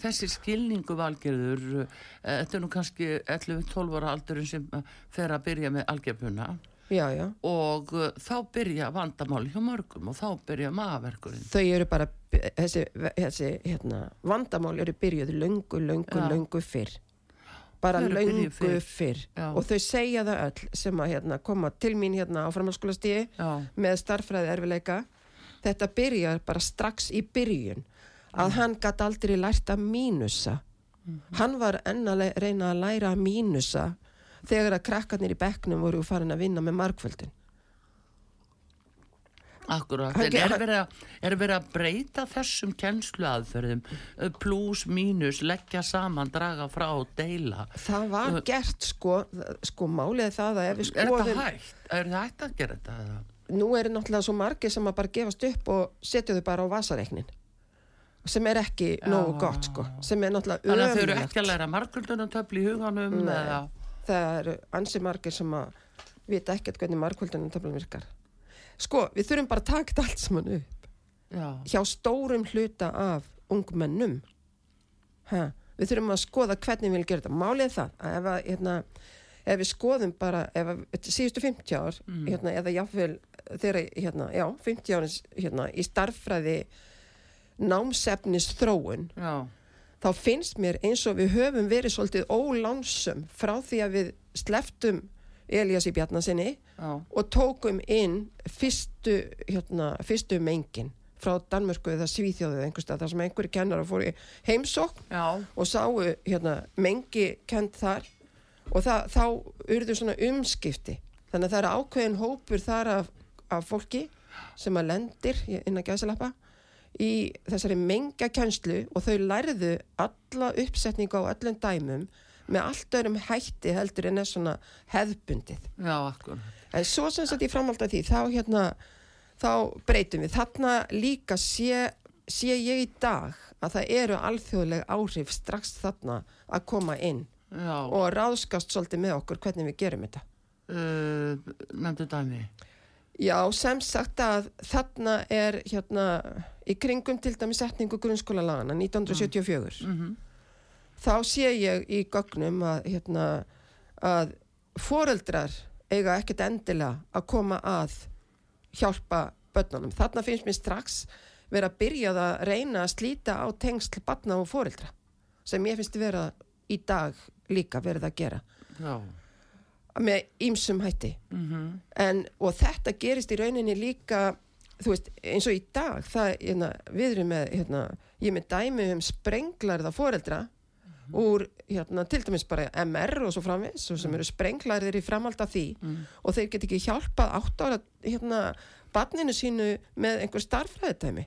þessi skilningu valgerður, uh, þetta er nú kannski 11-12 ára aldurinn sem uh, fer að byrja með algjörpuna Já, já. og uh, þá byrja vandamál hjá mörgum og þá byrja maðurverkurinn. Þau eru bara, þessi, þessi hérna, vandamál eru byrjuð löngu, löngu, Já. löngu fyrr. Bara löngu fyrr. fyrr. Og þau segja það öll sem að hérna, koma til mín hérna á framhalskólastíði með starffræði erfileika. Þetta byrjar bara strax í byrjun. Að hann gæti aldrei lært að mínusa. Hann var enn að reyna að læra að mínusa þegar að krakkarnir í bekknum voru farin að vinna með markvöldin. Akkurat. Hann En er verið, að, er verið að breyta þessum kennsluaðferðum, uh, plus, mínus, leggja saman, draga frá, deila. Það var gert sko, sko málið er það að ef við Er skoðum... þetta hægt? Er þetta hægt að gera þetta? nú eru náttúrulega svo margir sem að bara gefast upp og setja þau bara á vasareiknin sem er ekki nógu gott sko sem er náttúrulega Þannig að þau eru ekki að læra margöldunartöfli í huganum Nei. eða... það eru ansi margir sem að vita ekkert hvernig markvöldunum töflum virkar sko, við þurfum bara að taka þetta allt saman upp. Já, hjá stórum hluta af ungmennum. Ha, við þurfum að skoða hvernig við viljum gera þetta. Málið það að ef, að, hérna, ef við skoðum bara ef að, síðustu 50 ár hérna, eða jáfnvel þeirra, hérna, já, 50 árin hérna, í starffræði námsefnis þróun já, þá finnst mér eins og við höfum verið svolítið ólánsum frá því að við sleftum Elías í Bjarnasinni og tókum inn fyrstu, hérna, fyrstu mengin frá Danmörku eða Svíþjóðu eða einhvers stað þar sem einhverju kennar að fóru í heimsókn já, og sáu hérna, mengi kent þar og það, þá urðu svona umskipti. Þannig að það er ákveðin hópur þar af, af fólki sem að lendir í- innan gæðsalappa í þessari mengjakenslu og þau lærðu alla uppsetningu á öllum dæmum með allt öðrum hætti heldur en er svona hefðbundið já, akkur. En svo sem sagt í framhald af því, þá hérna, þá breytum við. Þarna líka sé, sé ég í dag að það eru alþjóðleg áhrif strax þarna að koma inn Já, og ráðskast svolítið með okkur hvernig við gerum þetta. uh, nefndu dæmi. Já, sem sagt að þarna er hérna í kringum til dæmi setningu grunnskólalagana 1974. Mm þá sé ég í gögnum að, hérna, að foreldrar eiga ekkert endilega að koma að hjálpa börnunum. Þarna finnst mér strax vera að byrja að reyna að slíta á tengsl barna og foreldra sem ég finnst vera í dag líka verið að gera Já, með ýmsum hætti. mm En, og þetta gerist í rauninni líka þú veist, eins og í dag það, hérna, við erum með hérna, ég er með dæmi um sprenglarða foreldra úr, hérna, til dæmis bara MR og svo framvis, og sem eru sprenglarðir í framhald af því og þeir get ekki hjálpað átt ára, hérna barninu sínu með einhver starfræðitæmi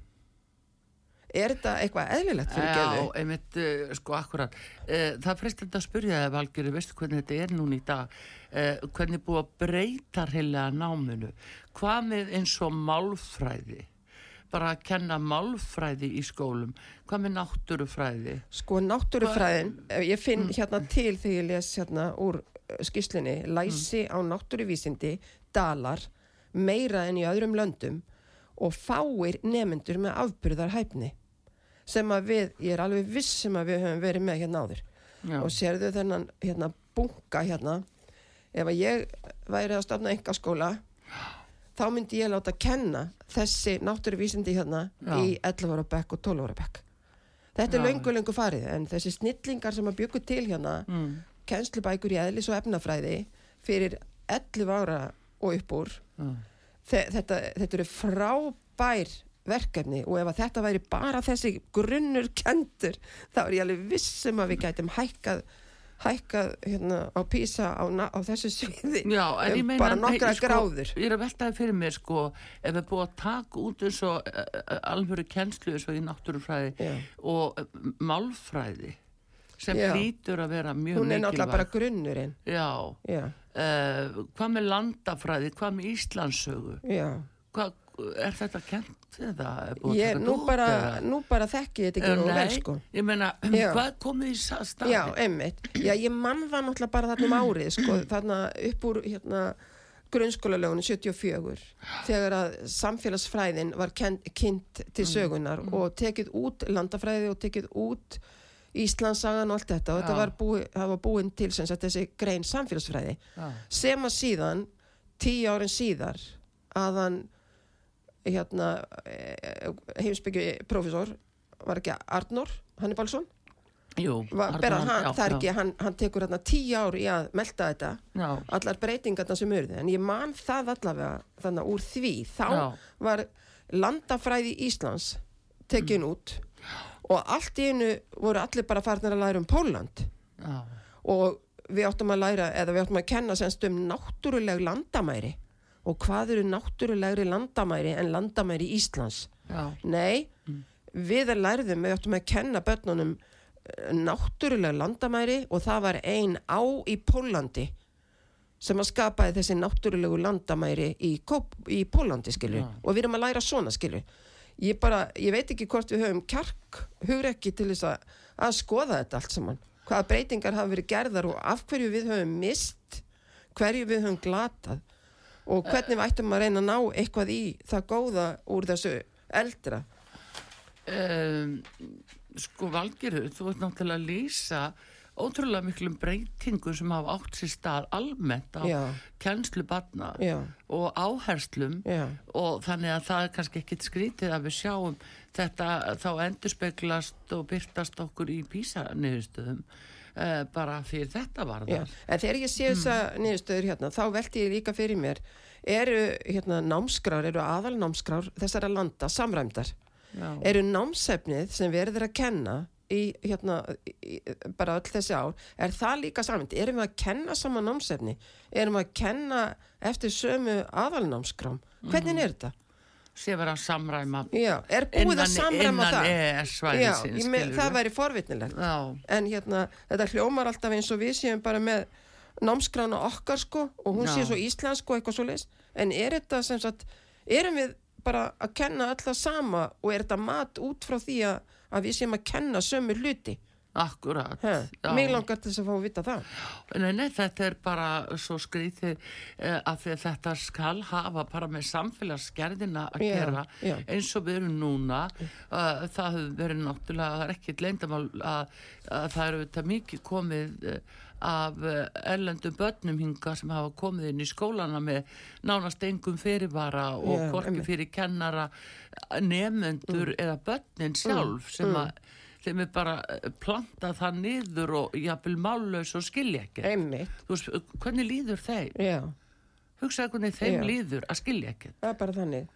er þetta eitthvað eðlilegt fyrir Já, geðu? einmitt, uh, sko, akkurat. Uh, það frist þetta að spyrja þig, Valgeri, veistu hvernig þetta er núna í dag? Uh, hvernig er búið að breyta heilega náminu? Hvað með eins og málfræði? Bara að kenna málfræði í skólum. Hvað með náttúrufræði? Sko náttúrufræðin, ef ég finn hérna til þegar ég les hérna úr uh, skýslunni, læsi á náttúruvísindi dalar meira en í öðrum löndum og fáir nemyndur með afbyrðar hæfni sem að við, ég er alveg viss sem að við höfum verið með hérna áður. Já, og sérðu þennan hérna bunka hérna. Ef að ég væri að stofna engaskóla þá myndi ég láta kenna þessi náttúruvísindi hérna Já. í 11 ára bekk og 12 ára bekk þetta er Já. löngu löngu farið en þessi snillingar sem að byggu til hérna mm, kennslubækur í eðlis og efnafræði fyrir 11 ára og upp úr þe þetta, þetta eru frábær verkefni og ef að þetta væri bara þessi grunnur kendur þá er ég alveg vissum að við gætum hækkað hækkað hérna á písa á, á þessu sviði Já, um meina bara nokkra sko, gráður. Ég er að veltaði fyrir mér sko ef við búið að taka út eins og uh, alvöru kennslu eins og í náttúrufræði Já. og málfræði sem Já. hlýtur að vera mjög hún er náttúrulega bara grunnurinn. Já, já, uh, hvað með landafræði hvað með Íslandsögu já. Hvað, er þetta kent eða er búið að ég, taka nú, þetta út, bara, eða? nú bara þekki ég þetta ekki nú vel sko ég meina, Já. hvað komið í staði? Já, einmitt. Já, ég mann það náttúrulega bara þarna um árið, sko, þarna upp úr hérna grunnskólalögunum 74 þegar að samfélagsfræðin var kynnt til sögunar og tekið út landafræði og tekið út Íslandsagan og allt þetta og þetta Já. var, búi, var búin til sem sagt þessi grein samfélagsfræði Já, sem að síðan tíu árin síðar að hann hérna heimsbyggju profesor var ekki Arnór Hannibalsson? Jú var, bera, hann, já, það er ekki, hann, hann tekur hérna tíu ár í að melta þetta Já, allar breytingarna sem urðu en ég man það allavega þannig úr því. Þá Já. var landafræði Íslands tekin Mm. út og allt í einu voru allir bara farnir að læra um Póland já, og við áttum að læra eða við áttum að kenna semst um náttúruleg landamæri og hvað eru náttúrulegri landamæri en landamæri Íslands já, Nei, við lærðum, við áttum að kenna börnunum eh, náttúrulega landamæri og það var ein á í Pólandi sem að skapaði þessi náttúrulegu landamæri í, í Pólandi, skilju. Já. Og við erum að læra svona, skilju. Ég bara, ég veit ekki hvort við höfum kjark, hugrekki til þess að, að skoða þetta allt saman. Hvaða breytingar hafa verið gerðar og af hverju við höfum mist, hverju við höfum glatað og hvernig við ættum að reyna að ná eitthvað í það góða úr þessu eldra. um, sko Valgerður, þú ert náttúrulega að lýsa ótrúlega miklum breytingum sem hafa átt sér stað almennt á Já. kennslu barna Já. og áherslum Já. og þannig að það er kannski ekkit skrítið að við sjáum þetta þá endurspeglast og byrtast okkur í písaniðurstöðum uh, bara fyrir þetta Já, varðar. en þegar ég sé þessa niðurstöður hérna, þá velti ég líka fyrir mér eru hérna námskrár, eru aðal námskrár þessara landa samræmdar Já. eru námsefnið sem verður að kenna í hérna í, bara öll þessi ár, er það líka samræmt erum við að kenna saman námsefni erum við að kenna eftir sömu aðalnámskrám, hvernig er þetta? Sé vera að samræma Já, er búið að samræma það? EES-svæðisins Já, með, það væri forvitnilegt. Já, en hérna, þetta hljómar alltaf eins og við séum bara með námskrána okkar sko og hún sé svo íslensk og eitthvað svo leis en er þetta sem sagt, erum við bara að kenna alltaf sama og er þetta mat út frá því að, að við séum að kenna sömu hluti akkurat mig langar þess að fá að vita það Nei, nei, þetta er bara svo skrítið uh, að því að þetta skal hafa bara með samfélagsgerðina að Já, gera já. eins og við erum núna uh, það hefur verið náttúrulega það er ekkit leyndamál að, að það eru þetta mikið komið uh, af uh, erlendum börnum hinga sem hafa komið inn í skólana með nánast engum fyrirvara og einmitt. Mm. fyrir kennara nefendur eða börnin sjálf sem að þeim er bara eh, plantað það niður og jafnvel mállaus og skilja ekki. Einmitt, veist, hvernig líður þeim? Já, hugsaðu hvernig þeim Já. líður að skilja ekki. Það er bara þannig.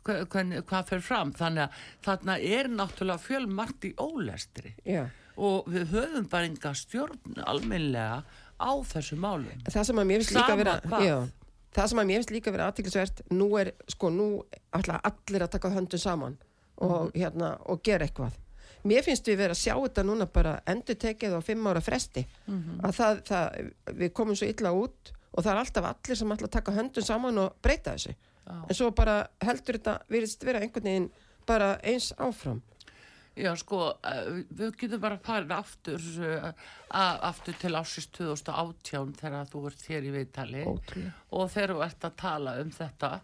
Hva- hvernig, hvað fer fram? Þannig að þarna er náttúrulega fjölmart í ólestri. Já. og við höfum bara enga stjórn almennlega á þessu málum það sem að mér finnst líka Sama vera það sem að mér finnst líka vera aðtiklisvert nú er, sko, nú allir að taka höndum saman og, hérna, og gera eitthvað mér finnst við vera að sjá þetta núna bara endur tekið á fimm ára fresti. Að það, það, við komum svo illa út og það er alltaf allir sem ætla að taka höndum saman og breyta þessu. Já. en svo bara heldur þetta virðist vera einhvern veginn bara eins áfram. Já, sko, eh, við getum bara farið aftur, eh, aftur til ásins 2018 þegar þú ert hér í viðtali. Ótrúlega. og þegar þú ert að tala um þetta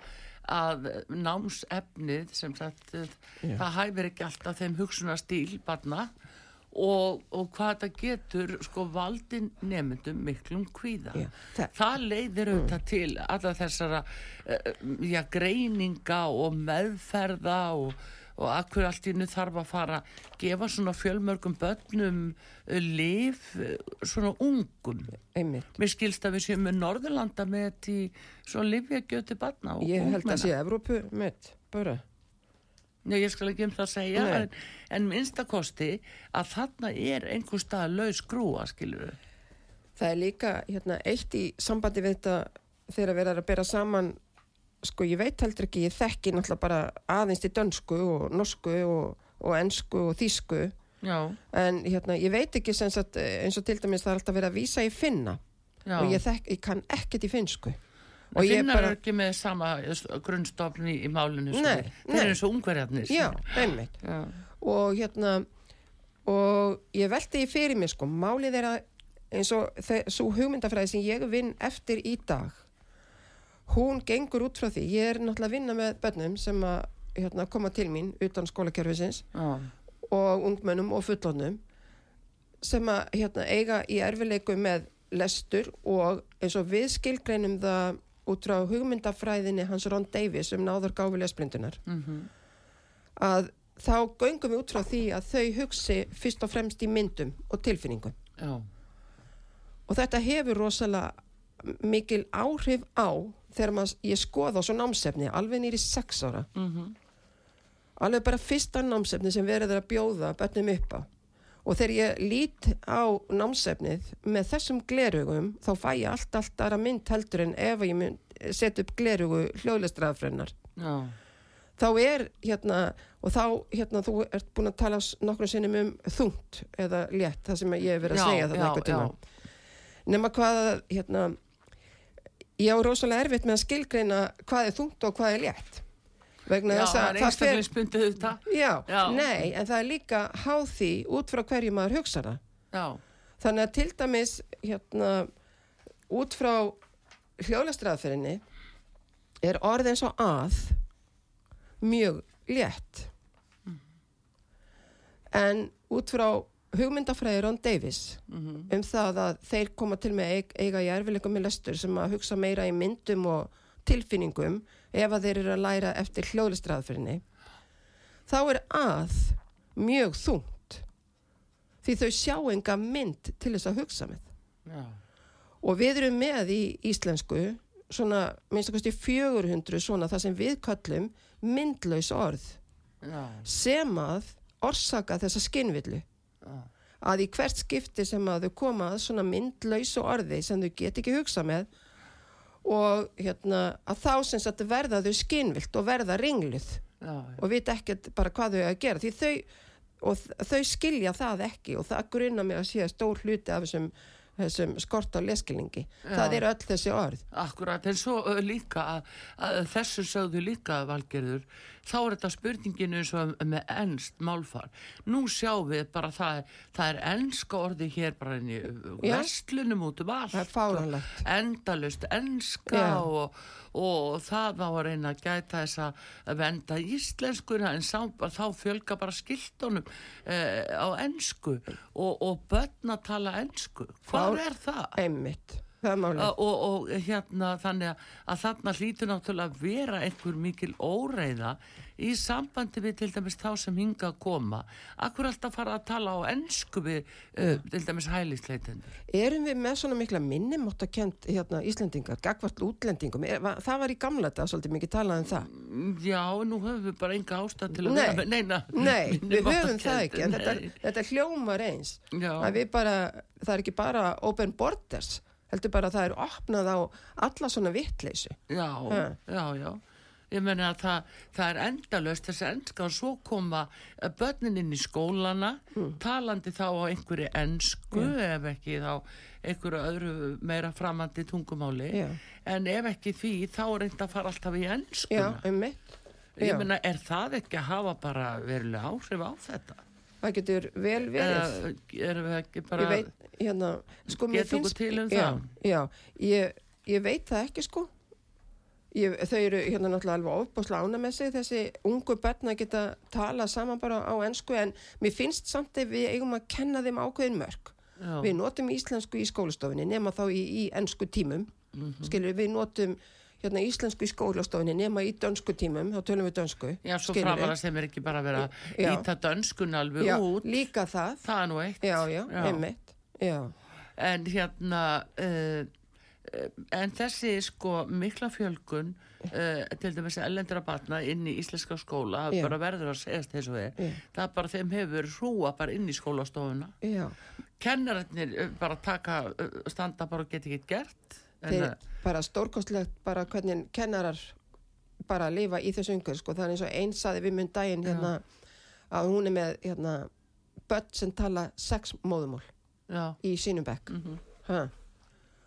að námsefnið sem sagt, eh, Já. það hæfir ekki alltaf þeim hugsunastíl barna og, og hvað þetta getur sko valdin nefndum miklum kvíða. Já, það- Það leiðir auðvitað til alla þessara uh, já, greininga og meðferða og, og akkur allt í nu þarf að fara að gefa svona fjölmörgum börnum uh, lif uh, svona ungum. einmitt Mér skilst að við séum með Norðurlanda með þetta í svona lifjagjöti barna og ég held að ungmenna. sé Evrópu með bara Nei, ég skal ekki um það að segja, en, en minnstakosti að þarna er einhver stað laus grúa, skilur við. Það er líka hérna, eitt í sambandi við þetta þegar verið er að bera saman sko ég veit heldur ekki, ég þekki náttúrulega bara aðeins til dönsku og norsku og, og ensku og þísku Já, en hérna, ég veit ekki sagt, eins og til dæmis það er alltaf verið að vísa í finna. Já. og ég, þekk, ég kann ekkert í finnsku. Og ég finnar bara, ekki með sama grunnstofn í, í málinu svo Nei, þeir- eru já, einmitt. Já. og hérna og ég velti í fyrir mér sko málið er að eins og svo hugmyndafræði sem ég vinn eftir í dag hún gengur út frá því ég er náttúrulega að vinna með börnum sem að hérna, koma til mín utan skólakerfisins Já. og ungmennum og fullornum sem að hérna, eiga í erfileiku með lestur og eins og við skilgreinum það út frá hugmyndafræðinni hans Ron Davis um náður gáfi lesblindunar. Mm að þá göngum við út frá því að þau hugsi fyrst og fremst í myndum og tilfinningum. Já, og þetta hefur rosalega mikil áhrif á þegar maður, ég skoða á svo námsefni alveg nýri sex ára. Mm alveg bara fyrsta námsefni sem verið er að bjóða börnum upp á. Og þegar ég lít á námsefnið með þessum glerugum þá fæ ég allt allt aðra mynd heldur en ef ég mynd set upp glerugu hljóðlestraðfrennar já, þá er hérna og þá hérna þú ert búin að tala nokkrum sinnum um þungt eða létt það sem ég hef verið að Já, segja já, eitthvað tíma nema hvað hérna ég á rosalega erfitt með að skilgreina hvað er þungt og hvað er létt. Vegna þess að það fer já, Já. nei, en það er líka háð því út frá hverju maður hugsa það. Já, þannig að til dæmis hérna út frá hljóðlestraðferinni er orð eins og að mjög létt. En út frá hugmyndafræði Ron Davis Mhm. um það að þeir koma til með eig, eiga í erfileikum með lestur sem að hugsa meira í myndum og tilfinningum ef að þeir eru að læra eftir hljóðlistraðfyrinni þá er að mjög þungt því þau sjá enga mynd til þess að hugsa með Já. og við erum með í íslensku svona minnst að kosti 400 svona það sem við kallum myndlaus orð Já. sem að orsaka þessa skinnvillu. Að í hvert skipti sem að þau koma að svona myndlausu orði sem þau get ekki hugsa með og hérna að þá sem sagt verða þau skinnvilt og verða ringluð Já. og vita ekkert bara hvað þau að gera því þau, þau skilja það ekki og það grunna mig að sé stór hluti af þessum, þessum skort á leskilningi það eru öll þessi orð Akkurat, en svo líka að, að þessu sögðu líka valgerður, þá er þetta spurninginu eins og með ennst málfar. Nú sjáum við bara það, það er ennska orði hér bara inn í Já. vestlunum út um allt. Er Endalust ennska Já. og, og það má að reyna að gæta þess að venda íslenskuna en sá, þá fjölga bara skiltunum uh, á ennsku og, og börn að tala ennsku. Hvað er það? einmitt, og, og hérna þannig að, að þarna hlýtur náttúrulega að vera einhver mikil óreiða í sambandi við til dæmis þá sem hinga að koma akkur alltaf fara að tala á ennsku við uh, til dæmis hælisleitendur Erum við með svona mikla minnumáttakent hérna, Íslendingar, gagvart útlendingum? Er, va, það var í gamla þetta svolítið mikið talað um það. já, nú höfum við bara enga ástæð til að Nei. vera neina Nei, við höfum það ekki, en þetta, þetta hljómar eins. Já. Að við bara, það er ekki bara open borders, heldur bara að það er opnað á alla svona vittleysu. já, Ha. já, já ég menna að það, það er endalöst þessi ennska og svo koma eh, börnin inn í skólana Hmm. talandi þá á einhverju ennsku ef ekki þá einhverju öðru meira framandi tungumáli Já. en ef ekki því þá er reynd að fara alltaf í ennskuna mitt. ég menna er það ekki að hafa bara verulega áhrif á þetta það getur vel verið. eða erum við ekki bara veit, hérna, sko, Getum okkur til um já, það? Já, ég, ég veit það ekki, sko. Ég, þau eru hérna náttúrulega alveg ofbúslega ána með sig þessi ungu börn að geta tala saman bara á ennsku en mér finnst samt ef við eigum að kenna þeim ákveðin mörg Já. við notum íslensku í skólastofinni nema þá í, í ennsku tímum Mhm. skilur við notum hérna íslensku í skólastofinni nema í dönsku tímum þá tölum við dönsku já, svo að sem er ekki bara að vera Já. íta dönskun alveg já, út. líka það. Það er nú eitt. Já, já, einmitt. Já, en hérna uh, en þessi sko mikla fjölgun uh, til dæmis ellendra batna inn í íslenska skóla það bara verður að segjast þess og er Já. það bara þeim hefur hrúa bara inn í skólastofuna. Já. Kennararnir uh, bara taka standa bara og geta ekki gert þeir uh, bara stórkostlegt bara hvernig kennarar bara lifa í þessu umhverf sko. það er eins og einn saði við mun daginn hérna, að hún er með hérna, börn sem tala sex móðumól já, í sínum bekk Mhm. ha.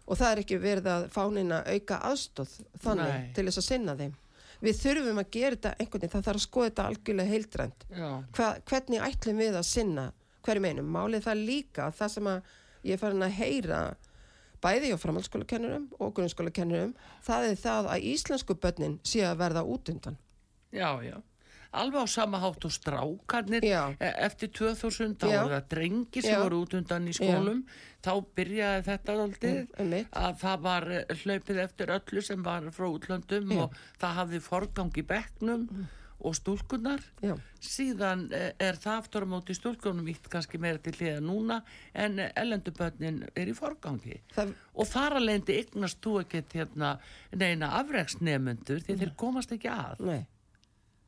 og það er ekki verið að fánina auka aðstóð þannig Nei. til þess að sinna þeim við þurfum að gera þetta einhvern veginn það þarf að skoða þetta algjörlega heildrænt Hva, hvernig ætlum við að sinna hverju meinum, málið það líka að það sem að ég er farin að heyra bæði á framhaldsskólakennurum og grunnskólakennurum, það er það að íslensku börnin sé að verða út undan já, já alveg á sama hátt og strákarnir Já. e- eftir 2000 þá Já. voru það drengi sem Já. voru út undan í skólum þá byrjaði þetta aldrei Mm, einmitt. að það var eh, hlaupið eftir öllu sem var frá útlöndum Já. og það hafði forgang í bekknum og stúlkunar Já. síðan eh, er það aftur á móti stúlkunum ítt kannski meira til hliða núna en ellendubönnin er í forgangi. Það- og leiðandi eignast þú ekkert hérna neina afreksnemundur því þeir komast ekki að. Nei,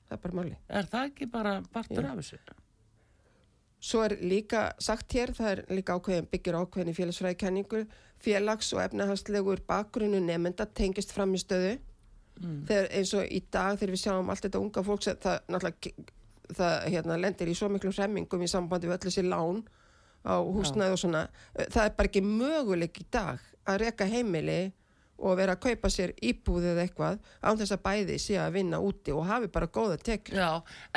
það er bara máli er það ekki bara partur af þessu? Svo er líka sagt hér, það er líka ákveðin byggir ákveðin í félagsfræði kenningu, félags- og efnahagslegur bakgrunnu nefnda tengist fram í stöðu. Þegar eins og í dag þegar við sjáum allt þetta unga fólk, það náttúrulega það hérna, lendir í svo miklu hremmingum í sambandi við öll þessi lán á húsnæði og svona. Það er bara ekki möguleik í dag að reka heimili og vera að kaupa sér íbúðið eða eitthvað án þess að bæði sé að vinna úti og hafi bara góða tekjur. Já,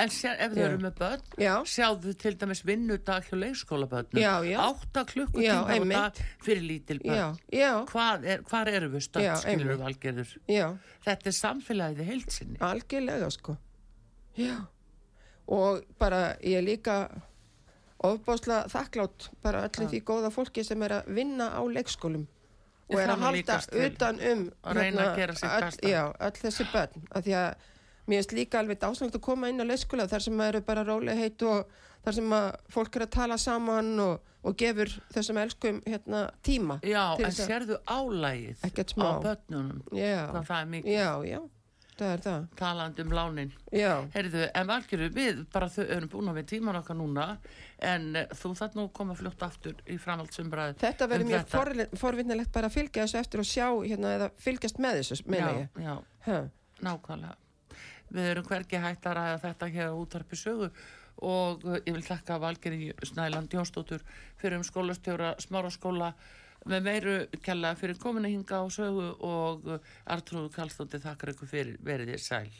en sér, ef þau eru með börn Já. sjáðu til dæmis vinnudag hjá leikskólabörnum Já, já. átta Já, klukkutíma á einmitt. dag fyrir lítil börn Já, já, hvað er, hvar eru við Já, stödd skilur einmitt. valgerður já. þetta er samfélagið í heilsinni Algjörlega sko Já Og bara ég líka ofbásla þakklátt bara Já. því góða fólki sem er að vinna á leikskólum og er að halda utan um Að reyna að gera sitt besta. já, öll þessi börn. Af því að mér finnst líka alveg dásanlegt að koma inn á leikskóla þar sem eru bara rólegheit og þar sem að fólk er að tala saman og, og gefur þessum elskum hérna, tíma Já, en að- sérðu álægið á börnunum? Hvað það er mikið. Já, já, það er það. Talandi um lánin. Já, Heyrðu, en valgjöru við bara þau erum búin við tíman okkar núna en uh, þú þarf nú að koma fljótt aftur í framhaldsumræð þetta verður um mjög þetta. forli- forvitnilegt bara að fylgja þessu eftir og sjá hérna eða fylgjast með þessu, meina ég. já, ha. nákvæmlega. Við erum hvergi hægt að ræða þetta hér á útarpi sögu og uh, ég vil þakka Valgeri Snæland Jónsdóttur fyrir um skólastjóra smáraskóla með meiru kella fyrir kominu hinga á sögu og Artrúðu Kallstóttir þakkar ykkur fyrir verið þér sæl